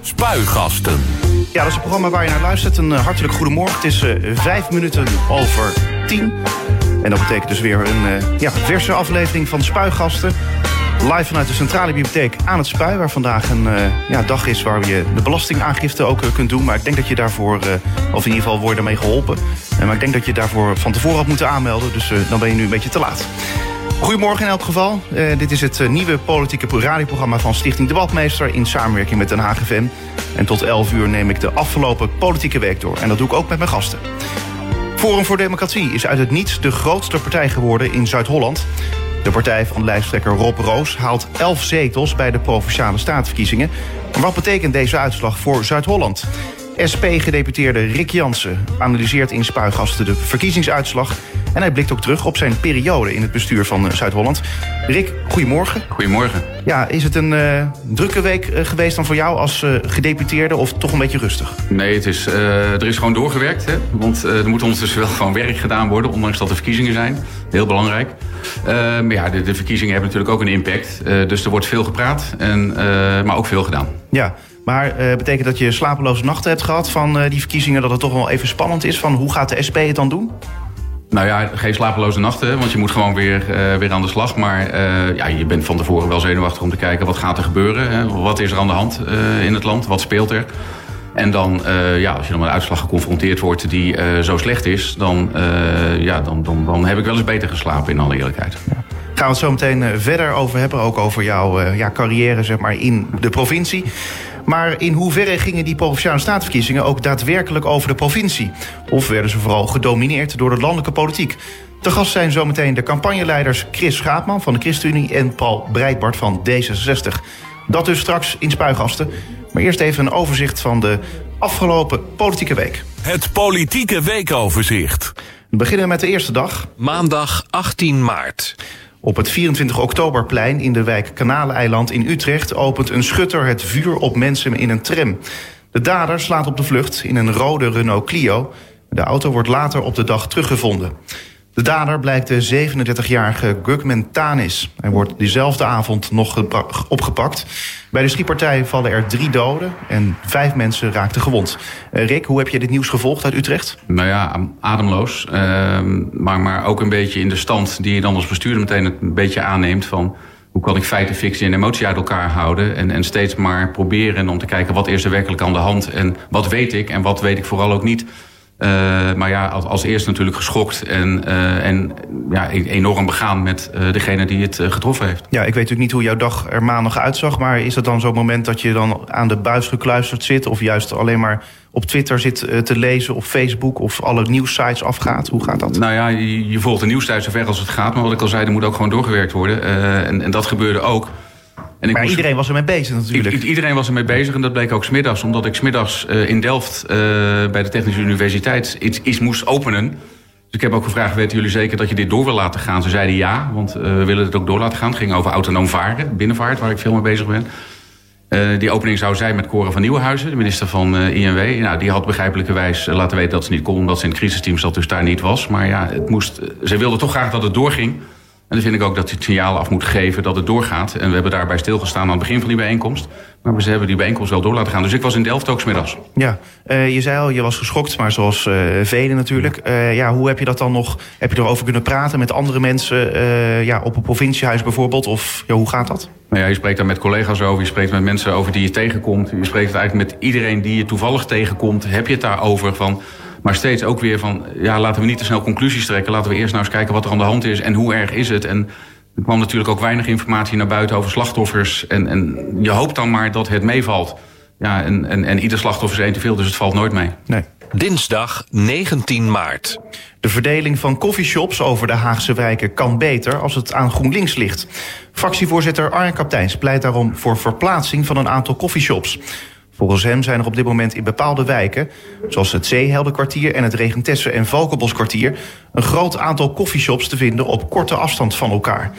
Spuigasten. Ja, dat is het programma waar je naar luistert. Een uh, hartelijk goedemorgen. Het is uh, vijf minuten over tien. En dat betekent dus weer een uh, ja, verse aflevering van Spuigasten. Live vanuit de Centrale Bibliotheek aan het Spui. Waar vandaag een ja, dag is waar je de belastingaangifte ook kunt doen. Maar ik denk dat je daarvoor, of in ieder geval word je ermee geholpen. maar ik denk dat je daarvoor van tevoren had moeten aanmelden. Dus dan ben je nu een beetje te laat. Goedemorgen in elk geval. Uh, dit is het uh, nieuwe politieke radioprogramma van Stichting Debatmeester... in samenwerking met Den Haag. En tot 11 uur neem ik de afgelopen politieke week door. En dat doe ik ook met mijn gasten. Forum voor Democratie is uit het niets de grootste partij geworden in Zuid-Holland. De partij van lijsttrekker Rob Roos haalt 11 zetels bij de Provinciale Staatsverkiezingen. Maar wat betekent deze uitslag voor Zuid-Holland? SP-gedeputeerde Rick Jansen analyseert in Spuigasten de verkiezingsuitslag... en hij blikt ook terug op zijn periode in het bestuur van eh, Zuid-Holland. Rick, goedemorgen. Goedemorgen. Ja, is het een uh, drukke week uh, geweest dan voor jou als uh, gedeputeerde... of toch een beetje rustig? Nee, het is, er is gewoon doorgewerkt. Hè? Want er moet ondertussen wel gewoon werk gedaan worden... ondanks dat er verkiezingen zijn. Heel belangrijk. maar ja, de, de, verkiezingen hebben natuurlijk ook een impact. dus er wordt veel gepraat, en, maar ook veel gedaan. Ja, maar uh, betekent dat je slapeloze nachten hebt gehad van uh, die verkiezingen... dat het toch wel even spannend is van hoe gaat de SP het dan doen? Nou ja, geen slapeloze nachten, want je moet gewoon weer, uh, weer aan de slag. Maar ja, je bent van tevoren wel zenuwachtig om te kijken wat gaat er gebeuren. Hè? Wat is er aan de hand in het land? Wat speelt er? En dan, ja, als je dan met een uitslag geconfronteerd wordt die zo slecht is... Dan, ja, dan, dan, dan heb ik wel eens beter geslapen, in alle eerlijkheid. Ja. Gaan we het zo meteen verder over hebben. Ook over jouw ja, carrière zeg maar, in de provincie. Maar in hoeverre gingen die provinciale staatsverkiezingen ook daadwerkelijk over de provincie? Of werden ze vooral gedomineerd door de landelijke politiek? Te gast zijn zometeen de campagneleiders Chris Schaapman van de ChristenUnie en Paul Breitbart van D66. Dat dus straks in Spuigasten. Maar eerst even een overzicht van de afgelopen politieke week. Het politieke weekoverzicht. We beginnen met de eerste dag. Maandag 18 maart. Op het 24 oktoberplein in de wijk Kanaleiland in Utrecht opent een schutter het vuur op mensen in een tram. De dader slaat op de vlucht in een rode Renault Clio. De auto wordt later op de dag teruggevonden. De dader blijkt de 37-jarige Gugman Tanis. Hij wordt diezelfde avond nog opgepakt. Bij de schietpartij vallen er drie doden en vijf mensen raakten gewond. Uh, Rick, hoe heb je dit nieuws gevolgd uit Utrecht? Nou ja, ademloos. Maar, maar ook een beetje in de stand die je dan als bestuurder meteen een beetje aanneemt van... Hoe kan ik feiten, fictie en emotie uit elkaar houden? En, en steeds maar proberen om te kijken wat is er werkelijk aan de hand... en wat weet ik en wat weet ik vooral ook niet... Uh, maar ja, als, als eerst natuurlijk geschokt en, uh, en ja, e-, enorm begaan met uh, degene die het getroffen heeft. Ja, ik weet natuurlijk niet hoe jouw dag er maandag uitzag... maar is dat dan zo'n moment dat je dan aan de buis gekluisterd zit... of juist alleen maar op Twitter zit te lezen of Facebook... of alle nieuwssites afgaat? Hoe gaat dat? Nou ja, je, je volgt de nieuwssites zover als het gaat... maar wat ik al zei, er moet ook gewoon doorgewerkt worden. en, en dat gebeurde ook... En maar iedereen was ermee bezig natuurlijk. iedereen was ermee bezig en dat bleek ook smiddags. Omdat ik smiddags uh, in Delft uh, bij de Technische Universiteit iets, iets, moest openen. Dus ik heb ook gevraagd, weten jullie zeker dat je dit door wil laten gaan? Ze zeiden ja, want uh, we willen het ook door laten gaan. Het ging over autonoom varen, binnenvaart, waar ik veel mee bezig ben. die opening zou zijn met Cora van Nieuwenhuizen, de minister van INW. Nou, die had begrijpelijkerwijs laten weten dat ze niet kon... omdat ze in het crisisteam zat, dus daar niet was. Maar ja, het moest, ze wilde toch graag dat het doorging... En dan vind ik ook dat hij het signaal af moet geven dat het doorgaat. En we hebben daarbij stilgestaan aan het begin van die bijeenkomst. Maar we hebben die bijeenkomst wel door laten gaan. Dus ik was in Delft ook smiddags. Ja, uh, je zei al, je was geschokt, maar zoals uh, velen natuurlijk. Uh, ja, hoe heb je dat dan nog, heb je erover kunnen praten met andere mensen... ja, op een provinciehuis bijvoorbeeld? Of ja, hoe gaat dat? Nou ja, je spreekt daar met collega's over, je spreekt met mensen over die je tegenkomt. Je spreekt eigenlijk met iedereen die je toevallig tegenkomt. Heb je het daarover van... Maar steeds ook weer van, ja, laten we niet te snel conclusies trekken. Laten we eerst nou eens kijken wat er aan de hand is en hoe erg is het. En er kwam natuurlijk ook weinig informatie naar buiten over slachtoffers. En, en je hoopt dan maar dat het meevalt. Ja, en, en, en ieder slachtoffer is één te veel, dus het valt nooit mee. Nee. Dinsdag 19 maart. De verdeling van coffeeshops over de Haagse wijken kan beter als het aan GroenLinks ligt. Fractievoorzitter Arjen Kapteins pleit daarom voor verplaatsing van een aantal coffeeshops. Volgens hem zijn er op dit moment in bepaalde wijken, zoals het Zeeheldenkwartier en het Regentesse en Valkenboskwartier, een groot aantal koffieshops te vinden op korte afstand van elkaar.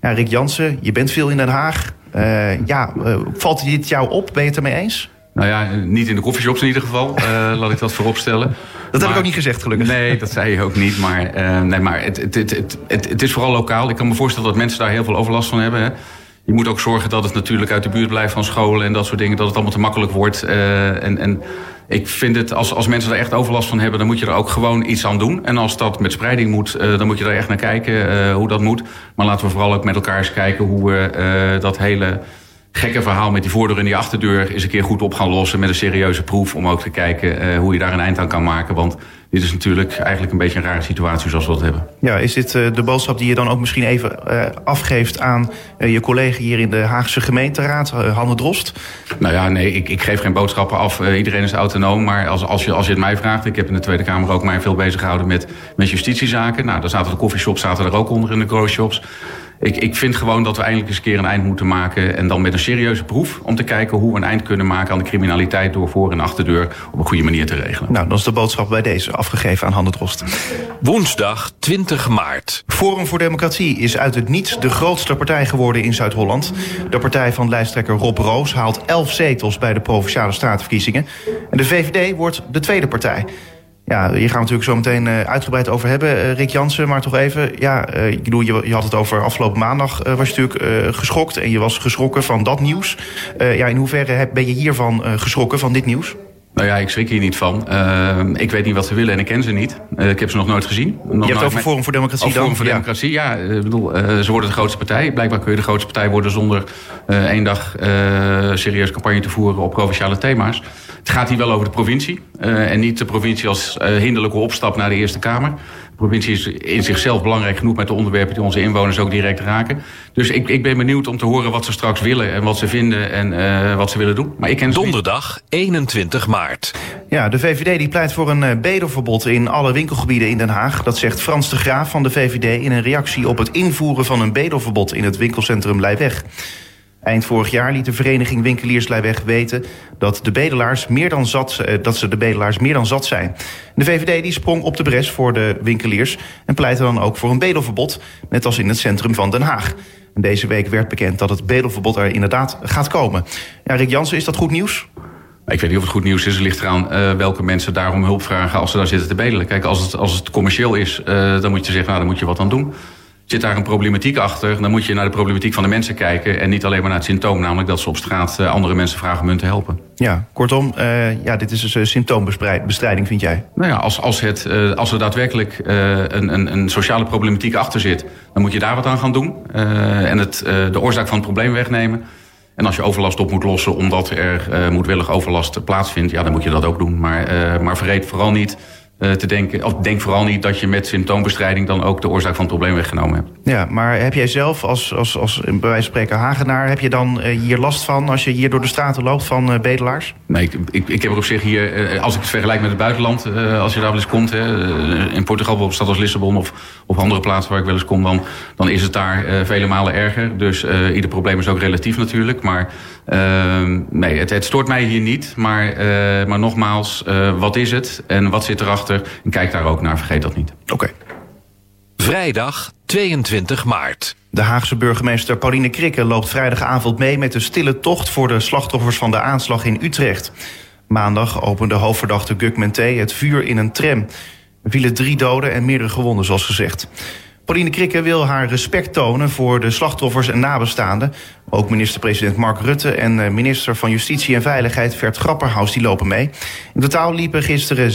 Ja, Rick Jansen, je bent veel in Den Haag. Uh, ja, uh, valt dit jou op? Ben je het ermee eens? Nou ja, niet in de koffieshops in ieder geval. Uh, laat ik dat vooropstellen. Dat heb ik ook niet gezegd, gelukkig. Nee, dat zei je ook niet. Maar, nee, maar het, het, het, het, het, is vooral lokaal. Ik kan me voorstellen dat mensen daar heel veel overlast van hebben. Hè. Je moet ook zorgen dat het natuurlijk uit de buurt blijft van scholen en dat soort dingen. Dat het allemaal te makkelijk wordt. Uh, en, en ik vind het, als, als mensen er echt overlast van hebben, dan moet je er ook gewoon iets aan doen. En als dat met spreiding moet, uh, dan moet je er echt naar kijken uh, hoe dat moet. Maar laten we vooral ook met elkaar eens kijken hoe we dat hele gekke verhaal met die voordeur en die achterdeur eens een keer goed op gaan lossen met een serieuze proef. Om ook te kijken hoe je daar een eind aan kan maken. Want dit is natuurlijk eigenlijk een beetje een rare situatie zoals we dat hebben. Ja, is dit uh, de boodschap die je dan ook misschien even uh, afgeeft aan uh, je collega hier in de Haagse gemeenteraad, Hanne Drost? Nou ja, nee, ik, ik geef geen boodschappen af. iedereen is autonoom. Maar als, als, je, als je het mij vraagt, ik heb in de Tweede Kamer ook mij veel bezig gehouden met, met justitiezaken. Nou, daar zaten de koffieshops zaten er ook onder in de growshops. Ik, ik vind gewoon dat we eindelijk eens een keer een eind moeten maken. En dan met een serieuze proef om te kijken hoe we een eind kunnen maken aan de criminaliteit door voor- en achterdeur op een goede manier te regelen. Nou, dat is de boodschap bij deze afgegeven aan Hande Drost. Woensdag 20 maart. Forum voor Democratie is uit het niets de grootste partij geworden in Zuid-Holland. De partij van lijsttrekker Rob Roos haalt 11 zetels bij de Provinciale Statenverkiezingen. En de VVD wordt de tweede partij. Ja, hier gaan we natuurlijk zo meteen uh, uitgebreid over hebben, uh, Rick Jansen. Maar toch even, ja, uh, ik bedoel, je, je, had het over afgelopen maandag, was je natuurlijk geschokt. En je was geschrokken van dat nieuws. ja, in hoeverre ben je hiervan geschrokken, van dit nieuws? Nou ja, ik schrik hier niet van. Uh, ik weet niet wat ze willen en ik ken ze niet. Uh, ik heb ze nog nooit gezien. Nog je hebt het over Forum voor Democratie dan? Forum voor ja. Democratie, ja. Ik bedoel, uh, ze worden de grootste partij. Blijkbaar kun je de grootste partij worden zonder één dag serieus campagne te voeren op provinciale thema's. Het gaat hier wel over de provincie. en niet de provincie als hinderlijke opstap naar de Eerste Kamer. De provincie is in zichzelf belangrijk genoeg met de onderwerpen die onze inwoners ook direct raken. Dus ik, ik ben benieuwd om te horen wat ze straks willen en wat ze vinden en uh, wat ze willen doen. Maar ik ken Donderdag 21 maart. Ja, de VVD die pleit voor een uh, bedelverbod in alle winkelgebieden in Den Haag. Dat zegt Frans de Graaf van de VVD in een reactie op het invoeren van een bedelverbod in het winkelcentrum Leijweg. Eind vorig jaar liet de vereniging Winkeliersleiweg weten dat, de bedelaars meer dan zat, dat ze de bedelaars meer dan zat zijn. De VVD die sprong op de bres voor de winkeliers en pleitte dan ook voor een bedelverbod, net als in het centrum van Den Haag. En deze week werd bekend dat het bedelverbod er inderdaad gaat komen. Ja, Rick Jansen, is dat goed nieuws? Ik weet niet of het goed nieuws is. Het ligt eraan uh, welke mensen daarom hulp vragen als ze daar zitten te bedelen. Kijk, als het, als het commercieel is, uh, dan moet je zeggen, nou, dan moet je wat aan doen zit daar een problematiek achter... dan moet je naar de problematiek van de mensen kijken... en niet alleen maar naar het symptoom, namelijk dat ze op straat uh, andere mensen vragen om hun te helpen. Ja, kortom, uh, ja, dit is dus uh, symptoombestrijding, vind jij? Nou ja, als, als, het, als er daadwerkelijk een, een, een, sociale problematiek achter zit... dan moet je daar wat aan gaan doen en het, de oorzaak van het probleem wegnemen... En als je overlast op moet lossen omdat er moedwillig overlast plaatsvindt... ja, dan moet je dat ook doen. Maar, maar vergeet vooral niet te denken. Of denk vooral niet dat je met symptoombestrijding dan ook de oorzaak van het probleem weggenomen hebt. Ja, maar heb jij zelf als, als, als bij wijze van spreken Hagenaar, heb je dan uh, hier last van als je hier door de straten loopt van uh, bedelaars? Nee, ik, ik, ik, heb er op zich hier, als ik het vergelijk met het buitenland, als je daar wel eens komt, in Portugal, bijvoorbeeld stad als Lissabon of op andere plaatsen waar ik wel eens kom, dan, dan is het daar vele malen erger. Dus ieder probleem is ook relatief natuurlijk. Maar ehm, nee, het, het stoort mij hier niet. Maar, maar nogmaals, wat is het en wat zit erachter? En kijk daar ook naar, vergeet dat niet. Oké. Okay. Vrijdag 22 maart. De Haagse burgemeester Pauline Krikke loopt vrijdagavond mee met de stille tocht voor de slachtoffers van de aanslag in Utrecht. Maandag opende hoofdverdachte Guk Menté het vuur in een tram. Er vielen drie doden en meerdere gewonden, zoals gezegd. Pauline Krikke wil haar respect tonen voor de slachtoffers en nabestaanden. Ook minister-president Mark Rutte en minister van Justitie en Veiligheid Vert Grapperhaus die lopen mee. In totaal liepen gisteren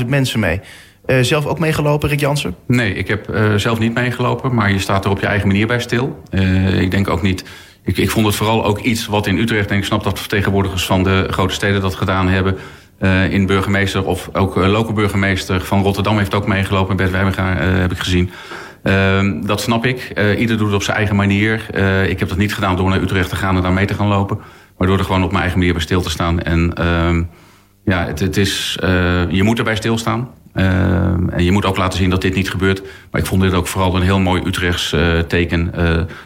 16.000 mensen mee. Uh, zelf ook meegelopen, Rick Jansen? Nee, ik heb uh, zelf niet meegelopen, maar je staat er op je eigen manier bij stil. Ik denk ook niet. Ik, ik vond het vooral ook iets wat in Utrecht, en ik snap dat vertegenwoordigers van de grote steden dat gedaan hebben. in burgemeester of ook lokale burgemeester van Rotterdam heeft ook meegelopen. Bert Wijmega heb ik gezien. Uh, dat snap ik. Uh, ieder doet het op zijn eigen manier. Uh, ik heb dat niet gedaan door naar Utrecht te gaan en daar mee te gaan lopen. Maar door er gewoon op mijn eigen manier bij stil te staan. En ja, het, het is, je moet erbij stilstaan. en je moet ook laten zien dat dit niet gebeurt. Maar ik vond dit ook vooral een heel mooi Utrechts teken.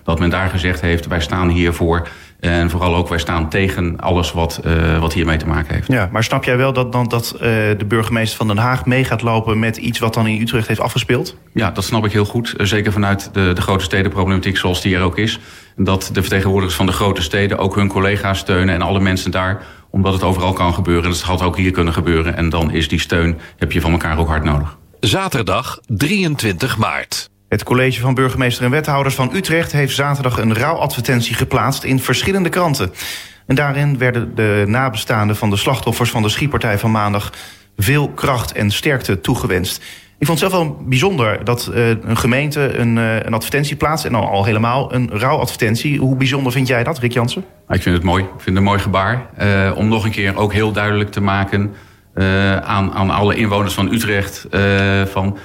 dat men daar gezegd heeft, wij staan hiervoor. En vooral ook, wij staan tegen alles wat, uh, wat hiermee te maken heeft. Ja, maar snap jij wel dat, dan, dat uh, de burgemeester van Den Haag mee gaat lopen met iets wat dan in Utrecht heeft afgespeeld? Ja, dat snap ik heel goed. Zeker vanuit de, de grote stedenproblematiek zoals die er ook is. Dat de vertegenwoordigers van de grote steden ook hun collega's steunen en alle mensen daar. Omdat het overal kan gebeuren. En dat had ook hier kunnen gebeuren. En dan is die steun, heb je van elkaar ook hard nodig. Zaterdag 23 maart. Het college van burgemeester en wethouders van Utrecht heeft zaterdag een rouwadvertentie geplaatst in verschillende kranten. En daarin werden de nabestaanden van de slachtoffers van de schietpartij van maandag veel kracht en sterkte toegewenst. Ik vond het zelf wel bijzonder dat uh, een gemeente een, uh, een advertentie plaatst... en al, al helemaal een rouwadvertentie. Hoe bijzonder vind jij dat, Rick Jansen? Ik vind het mooi. Ik vind het een mooi gebaar. Uh, om nog een keer ook heel duidelijk te maken... aan, aan alle inwoners van Utrecht... van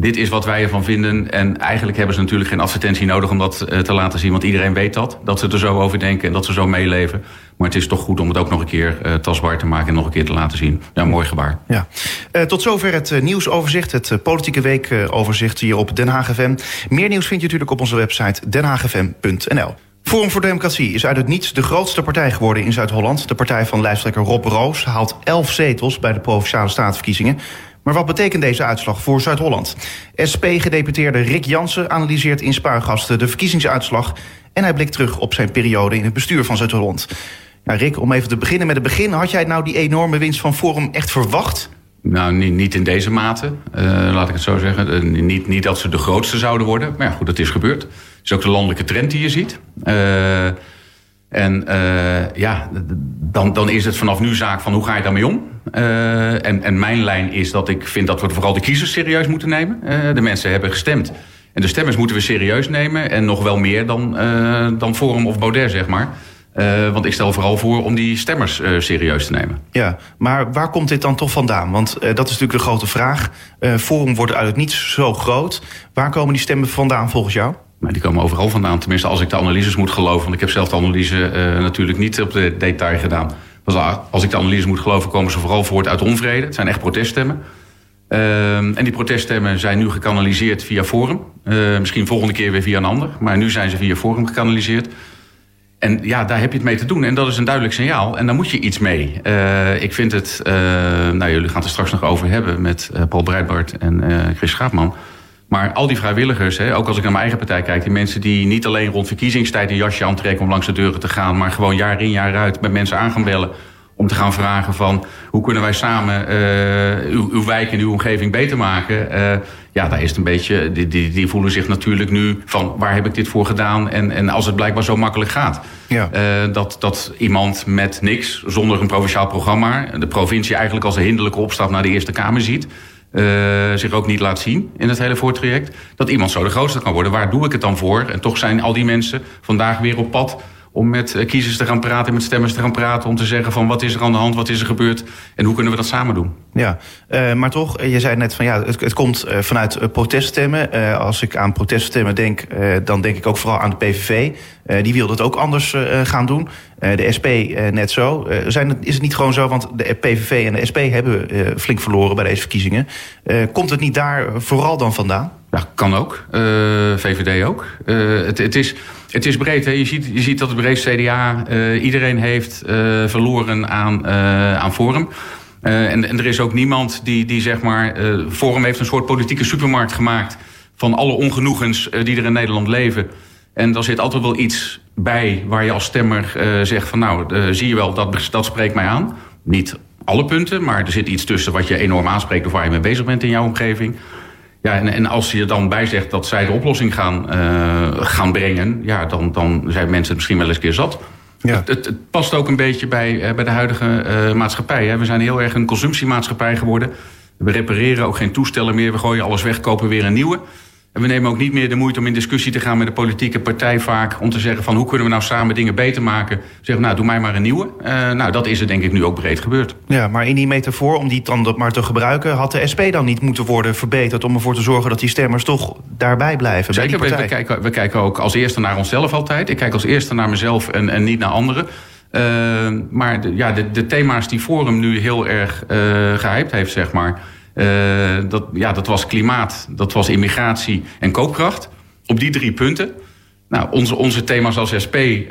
dit is wat wij ervan vinden. En eigenlijk hebben ze natuurlijk geen advertentie nodig om dat uh, te laten zien. Want iedereen weet dat. Dat ze er zo over denken en dat ze zo meeleven. Maar het is toch goed om het ook nog een keer uh, tastbaar te maken en nog een keer te laten zien. Ja, mooi gebaar. Ja. Uh, tot zover het nieuwsoverzicht, het politieke weekoverzicht hier op Den Haag FM. Meer nieuws vind je natuurlijk op onze website denhaagfm.nl. Forum voor Democratie is uit het niets de grootste partij geworden in Zuid-Holland. De partij van lijsttrekker Rob Roos haalt 11 zetels bij de Provinciale Statenverkiezingen. Maar wat betekent deze uitslag voor Zuid-Holland? SP-gedeputeerde Rick Jansen analyseert in Spuigasten de verkiezingsuitslag... en hij blikt terug op zijn periode in het bestuur van Zuid-Holland. Ja, Rick, om even te beginnen met het begin... had jij nou die enorme winst van Forum echt verwacht? Nou, niet, niet in deze mate, uh, laat ik het zo zeggen. Uh, niet, niet dat ze de grootste zouden worden, maar ja, goed, dat is gebeurd. Het is ook de landelijke trend die je ziet. Uh, en uh, ja, dan, dan is het vanaf nu zaak van hoe ga je daarmee om? Uh, en, en mijn lijn is dat ik vind dat we vooral de kiezers serieus moeten nemen. Uh, de mensen hebben gestemd. En de stemmers moeten we serieus nemen. En nog wel meer dan, dan Forum of Baudet, zeg maar. want ik stel vooral voor om die stemmers serieus te nemen. Ja, maar waar komt dit dan toch vandaan? Want dat is natuurlijk de grote vraag. Forum wordt uit het niets zo groot. Waar komen die stemmen vandaan volgens jou? Maar die komen overal vandaan. Tenminste, als ik de analyses moet geloven. Want ik heb zelf de analyse uh, natuurlijk niet op de detail gedaan. als ik de analyse moet geloven, komen ze vooral voort uit onvrede. Het zijn echt proteststemmen. Uh, en die proteststemmen zijn nu gekanaliseerd via Forum. Uh, misschien volgende keer weer via een ander. Maar nu zijn ze via Forum gekanaliseerd. En ja, daar heb je het mee te doen. En dat is een duidelijk signaal. En daar moet je iets mee. Uh, ik vind het... nou, jullie gaan het er straks nog over hebben... met Paul Breitbart en Chris Schaapman... Maar al die vrijwilligers, hè, ook als ik naar mijn eigen partij kijk... die mensen die niet alleen rond verkiezingstijd een jasje aantrekken... om langs de deuren te gaan, maar gewoon jaar in jaar uit... met mensen aan gaan bellen om te gaan vragen van... hoe kunnen wij samen uh, uw, uw, wijk en uw omgeving beter maken... Uh, ja, daar is het een beetje... Die, die, die, voelen zich natuurlijk nu van... waar heb ik dit voor gedaan? En, en als het blijkbaar zo makkelijk gaat. Ja. Uh, dat, dat iemand met niks, zonder een provinciaal programma... de provincie eigenlijk als een hinderlijke opstap naar de Eerste Kamer ziet... Uh, zich ook niet laat zien in het hele voortraject. Dat iemand zo de grootste kan worden. Waar doe ik het dan voor? En toch zijn al die mensen vandaag weer op pad om met eh, kiezers te gaan praten, met stemmers te gaan praten... om te zeggen van wat is er aan de hand, wat is er gebeurd... en hoe kunnen we dat samen doen. Ja, uh, maar toch, je zei net van ja, het, komt vanuit proteststemmen. Als ik aan proteststemmen denk, dan denk ik ook vooral aan de PVV. die wilde het ook anders gaan doen. de SP net zo. zijn is het niet gewoon zo, want de PVV en de SP hebben flink verloren bij deze verkiezingen. komt het niet daar vooral dan vandaan? Ja, kan ook. VVD ook. het, het is... Het is breed. Hè? Je, ziet, je ziet dat het breed CDA uh, iedereen heeft verloren aan, aan Forum. En, en, er is ook niemand die, die zeg maar... Forum heeft een soort politieke supermarkt gemaakt... van alle ongenoegens die er in Nederland leven. En daar zit altijd wel iets bij waar je als stemmer zegt van... nou, zie je wel, dat, dat spreekt mij aan. Niet alle punten, maar er zit iets tussen wat je enorm aanspreekt... of waar je mee bezig bent in jouw omgeving... Ja, en, en als je er dan bij zegt dat zij de oplossing gaan, uh, gaan brengen... Ja, dan, dan zijn mensen misschien wel eens een keer zat. Ja. Het, het, het, past ook een beetje bij, uh, bij de huidige uh, maatschappij. Hè. We zijn heel erg een consumptiemaatschappij geworden. We repareren ook geen toestellen meer. We gooien alles weg, kopen weer een nieuwe. En we nemen ook niet meer de moeite om in discussie te gaan met de politieke partij vaak. Om te zeggen van hoe kunnen we nou samen dingen beter maken. Zeggen nou doe mij maar een nieuwe. Uh, nou dat is er denk ik nu ook breed gebeurd. Ja, maar in die metafoor om die dan maar te gebruiken. Had de SP dan niet moeten worden verbeterd. Om ervoor te zorgen dat die stemmers toch daarbij blijven. Zeker, bij we, we, kijken, we kijken ook als eerste naar onszelf altijd. Ik kijk als eerste naar mezelf en, en niet naar anderen. Uh, maar de, ja, de, de thema's die Forum nu heel erg uh, gehyped heeft zeg maar... Uh, dat, ja, dat was klimaat, dat was immigratie en koopkracht. Op die drie punten. Nou, onze, onze thema's als SP uh,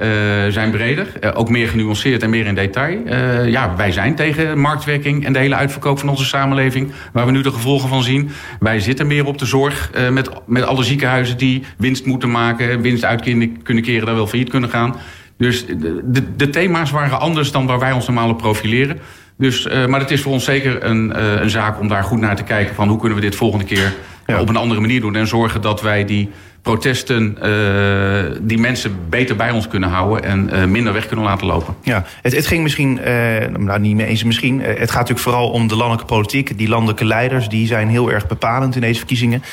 zijn breder. Uh, ook meer genuanceerd en meer in detail. ja, wij zijn tegen marktwerking en de hele uitverkoop van onze samenleving. Waar we nu de gevolgen van zien. Wij zitten meer op de zorg met, met alle ziekenhuizen die winst moeten maken. Winst uit kunnen keren, daar wel failliet kunnen gaan. Dus de, de, de thema's waren anders dan waar wij ons normaal op profileren. Dus, uh, maar het is voor ons zeker een, uh, een zaak om daar goed naar te kijken... van hoe kunnen we dit volgende keer ja. op een andere manier doen... en zorgen dat wij die protesten, uh, die mensen beter bij ons kunnen houden... en minder weg kunnen laten lopen. Ja, het, het ging misschien, nou niet meer eens misschien... het gaat natuurlijk vooral om de landelijke politiek. Die landelijke leiders die zijn heel erg bepalend in deze verkiezingen.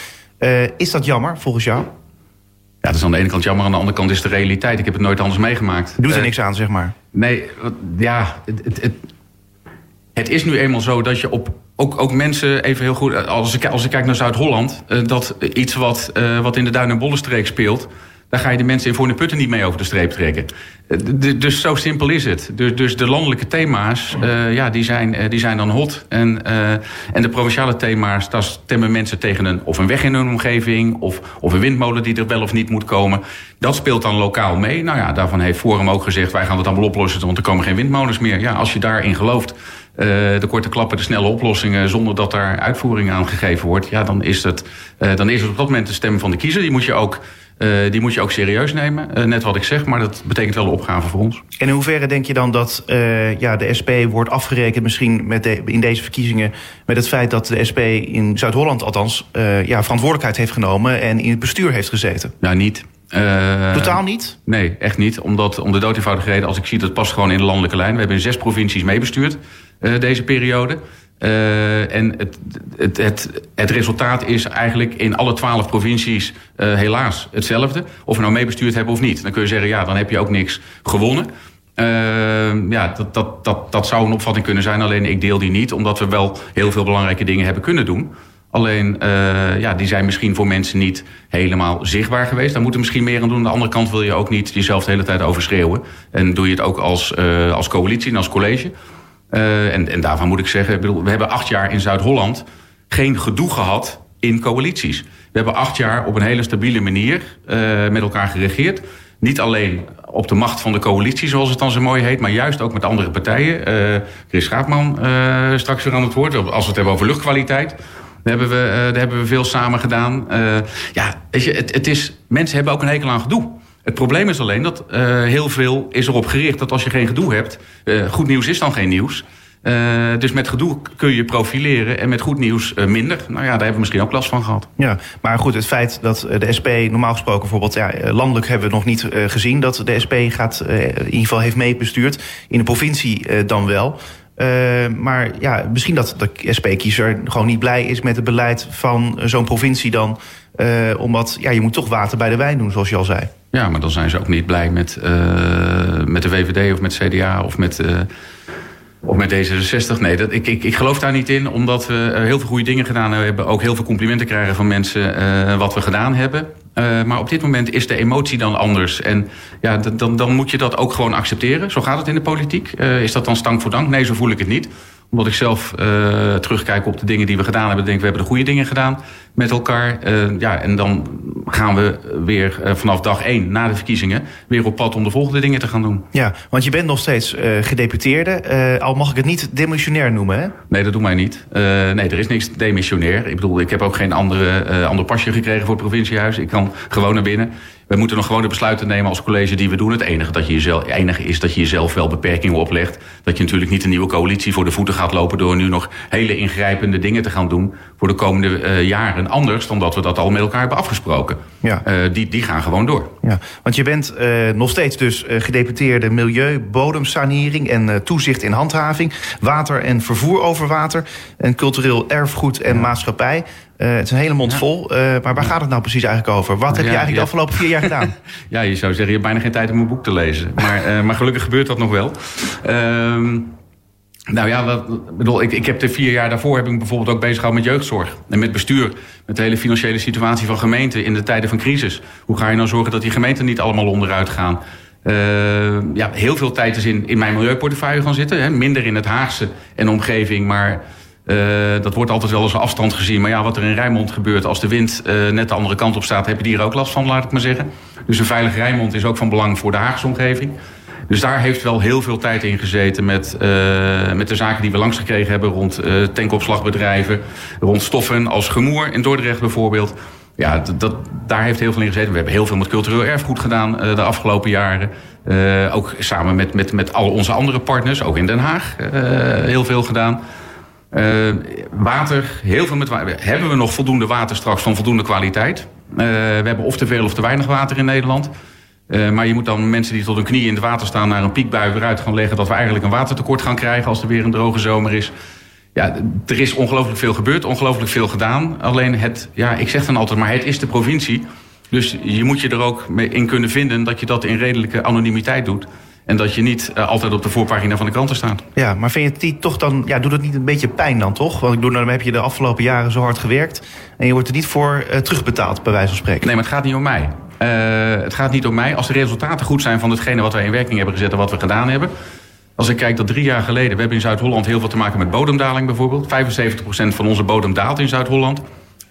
is dat jammer, volgens jou? Ja, dat is aan de ene kant jammer, aan de andere kant is de realiteit. Ik heb het nooit anders meegemaakt. Doet er niks aan, zeg maar? Nee, ja, het, het, het is nu eenmaal zo dat je op ook, ook mensen, even heel goed, als ik, als ik kijk naar Zuid-Holland, uh, dat iets wat, uh, wat in de Duin- en Bollenstreek speelt, daar ga je de mensen in voor de putten niet mee over de streep trekken. Dus zo simpel is het. Dus, dus de landelijke thema's, ja, die, zijn, die zijn dan hot. En, en de provinciale thema's, daar stemmen mensen tegen een, of een weg in hun omgeving, of, of een windmolen die er wel of niet moet komen. Dat speelt dan lokaal mee. Nou ja, daarvan heeft Forum ook gezegd, wij gaan het allemaal oplossen, want er komen geen windmolens meer. Ja, als je daarin gelooft uh, de korte klappen, de snelle oplossingen... zonder dat daar uitvoering aan gegeven wordt... Ja, dan, is het, uh, dan is het op dat moment de stem van de kiezer. Die moet je ook, uh, die moet je ook serieus nemen. net wat ik zeg, maar dat betekent wel een opgave voor ons. En in hoeverre denk je dan dat ja, de SP wordt afgerekend... misschien met de, in deze verkiezingen met het feit dat de SP in Zuid-Holland althans... ja, verantwoordelijkheid heeft genomen en in het bestuur heeft gezeten? Nou, niet. Uh, Totaal niet? Nee, echt niet. Omdat, om de dood eenvoudige reden, als ik zie, dat past gewoon in de landelijke lijn. We hebben in zes provincies meebestuurd deze periode. Uh, en het, het, het, het, resultaat is eigenlijk in alle twaalf provincies uh, helaas hetzelfde. Of we nou meebestuurd hebben of niet. Dan kun je zeggen, ja, dan heb je ook niks gewonnen. Ja, dat, dat, dat, dat zou een opvatting kunnen zijn. Alleen ik deel die niet, omdat we wel heel veel belangrijke dingen hebben kunnen doen. Alleen, ja, die zijn misschien voor mensen niet helemaal zichtbaar geweest. Daar moeten we misschien meer aan doen. Aan de andere kant wil je ook niet jezelf de hele tijd overschreeuwen. En doe je het ook als, als coalitie en als college. Uh, en, en daarvan moet ik zeggen, we hebben acht jaar in Zuid-Holland geen gedoe gehad in coalities. We hebben acht jaar op een hele stabiele manier uh, met elkaar geregeerd. Niet alleen op de macht van de coalitie, zoals het dan zo mooi heet... maar juist ook met andere partijen. Uh, Chris Schaapman straks weer aan het woord, als we het hebben over luchtkwaliteit. Daar hebben we, hebben we veel samen gedaan. ja, je, het, het is, mensen hebben ook een hekel aan gedoe. Het probleem is alleen dat uh, heel veel is erop gericht dat als je geen gedoe hebt, uh, goed nieuws is dan geen nieuws. Uh, dus met gedoe kun je profileren en met goed nieuws minder. Nou ja, daar hebben we misschien ook last van gehad. Ja, maar goed, het feit dat de SP normaal gesproken bijvoorbeeld... Ja, landelijk hebben we nog niet gezien dat de SP gaat, in ieder geval heeft meebestuurd. In de provincie dan wel. Maar ja, misschien dat de SP-kiezer gewoon niet blij is met het beleid van zo'n provincie dan. Omdat ja, je moet toch water bij de wijn doen, zoals je al zei. Ja, maar dan zijn ze ook niet blij met, uh, met de VVD of met CDA of met, uh, of met D66. Nee, dat, ik, ik, ik geloof daar niet in, omdat we heel veel goede dingen gedaan hebben. Ook heel veel complimenten krijgen van mensen wat we gedaan hebben. Maar op dit moment is de emotie dan anders. En ja, dan, dan moet je dat ook gewoon accepteren. Zo gaat het in de politiek. Is dat dan stank voor dank? Nee, zo voel ik het niet omdat ik zelf uh, terugkijk op de dingen die we gedaan hebben. Denk we hebben de goede dingen gedaan met elkaar. Uh, ja, en dan gaan we weer uh, vanaf dag één na de verkiezingen weer op pad om de volgende dingen te gaan doen. Ja, want je bent nog steeds gedeputeerde. al mag ik het niet demissionair noemen, hè? Nee, dat doen wij niet. nee, er is niks demissionair. Ik bedoel, ik heb ook geen andere, ander pasje gekregen voor het provinciehuis. Ik kan gewoon naar binnen. We moeten nog gewoon de besluiten nemen als college die we doen. Het enige, dat je jezelf, enige is dat je jezelf wel beperkingen oplegt. Dat je natuurlijk niet een nieuwe coalitie voor de voeten gaat lopen... door nu nog hele ingrijpende dingen te gaan doen voor de komende uh, jaren. Anders dan dat we dat al met elkaar hebben afgesproken. Ja. Uh, die, die gaan gewoon door. Ja, want je bent uh, nog steeds dus gedeputeerde milieu, bodemsanering... en toezicht in handhaving, water en vervoer over water... en cultureel erfgoed en ja. maatschappij... Uh, het is een hele mond ja. vol. Uh, maar waar gaat het nou precies eigenlijk over? Wat heb je eigenlijk de afgelopen vier jaar gedaan? ja, je zou zeggen, je hebt bijna geen tijd om een boek te lezen. Maar, uh, maar gelukkig gebeurt dat nog wel. Ehm, nou ja, wat, bedoel, ik, ik heb de vier jaar daarvoor heb ik bijvoorbeeld ook bezig gehouden met jeugdzorg. En met bestuur. Met de hele financiële situatie van gemeenten in de tijden van crisis. Hoe ga je nou zorgen dat die gemeenten niet allemaal onderuit gaan? ja, heel veel tijd is in, in mijn milieuportefeuille gaan zitten. Hè. Minder in het Haagse en omgeving, maar uh, dat wordt altijd wel als een afstand gezien. Maar ja, wat er in Rijnmond gebeurt als de wind uh, net de andere kant op staat... heb je hier ook last van, laat ik maar zeggen. Dus een veilig Rijnmond is ook van belang voor de Haagse omgeving. Dus daar heeft wel heel veel tijd in gezeten met, uh, met de zaken die we langs gekregen hebben... rond tankopslagbedrijven, rond stoffen als gemoer in Dordrecht bijvoorbeeld. Ja, dat, daar heeft heel veel in gezeten. We hebben heel veel met cultureel erfgoed gedaan de afgelopen jaren. ook samen met, met, met al onze andere partners, ook in Den Haag, heel veel gedaan. Water, heel veel met water. Hebben we nog voldoende water straks van voldoende kwaliteit? we hebben of te veel of te weinig water in Nederland. Uh, maar je moet dan mensen die tot hun knieën in het water staan... naar een piekbui weer uit gaan leggen... dat we eigenlijk een watertekort gaan krijgen als er weer een droge zomer is. Ja, er is ongelooflijk veel gebeurd, ongelooflijk veel gedaan. Alleen het, ja, ik zeg dan altijd, maar het is de provincie. Dus je moet je er ook mee in kunnen vinden dat je dat in redelijke anonimiteit doet. En dat je niet uh, altijd op de voorpagina van de kranten staat. Ja, maar vind je het niet toch dan, ja, doet het niet een beetje pijn dan toch? Want ik bedoel, dan heb je de afgelopen jaren zo hard gewerkt. En je wordt er niet voor uh, terugbetaald, bij wijze van spreken. Nee, maar het gaat niet om mij. Uh, het gaat niet om mij. Als de resultaten goed zijn van hetgene wat wij in werking hebben gezet en wat we gedaan hebben. Als ik kijk dat drie jaar geleden, we hebben in Zuid-Holland heel veel te maken met bodemdaling bijvoorbeeld. 75% van onze bodem daalt in Zuid-Holland.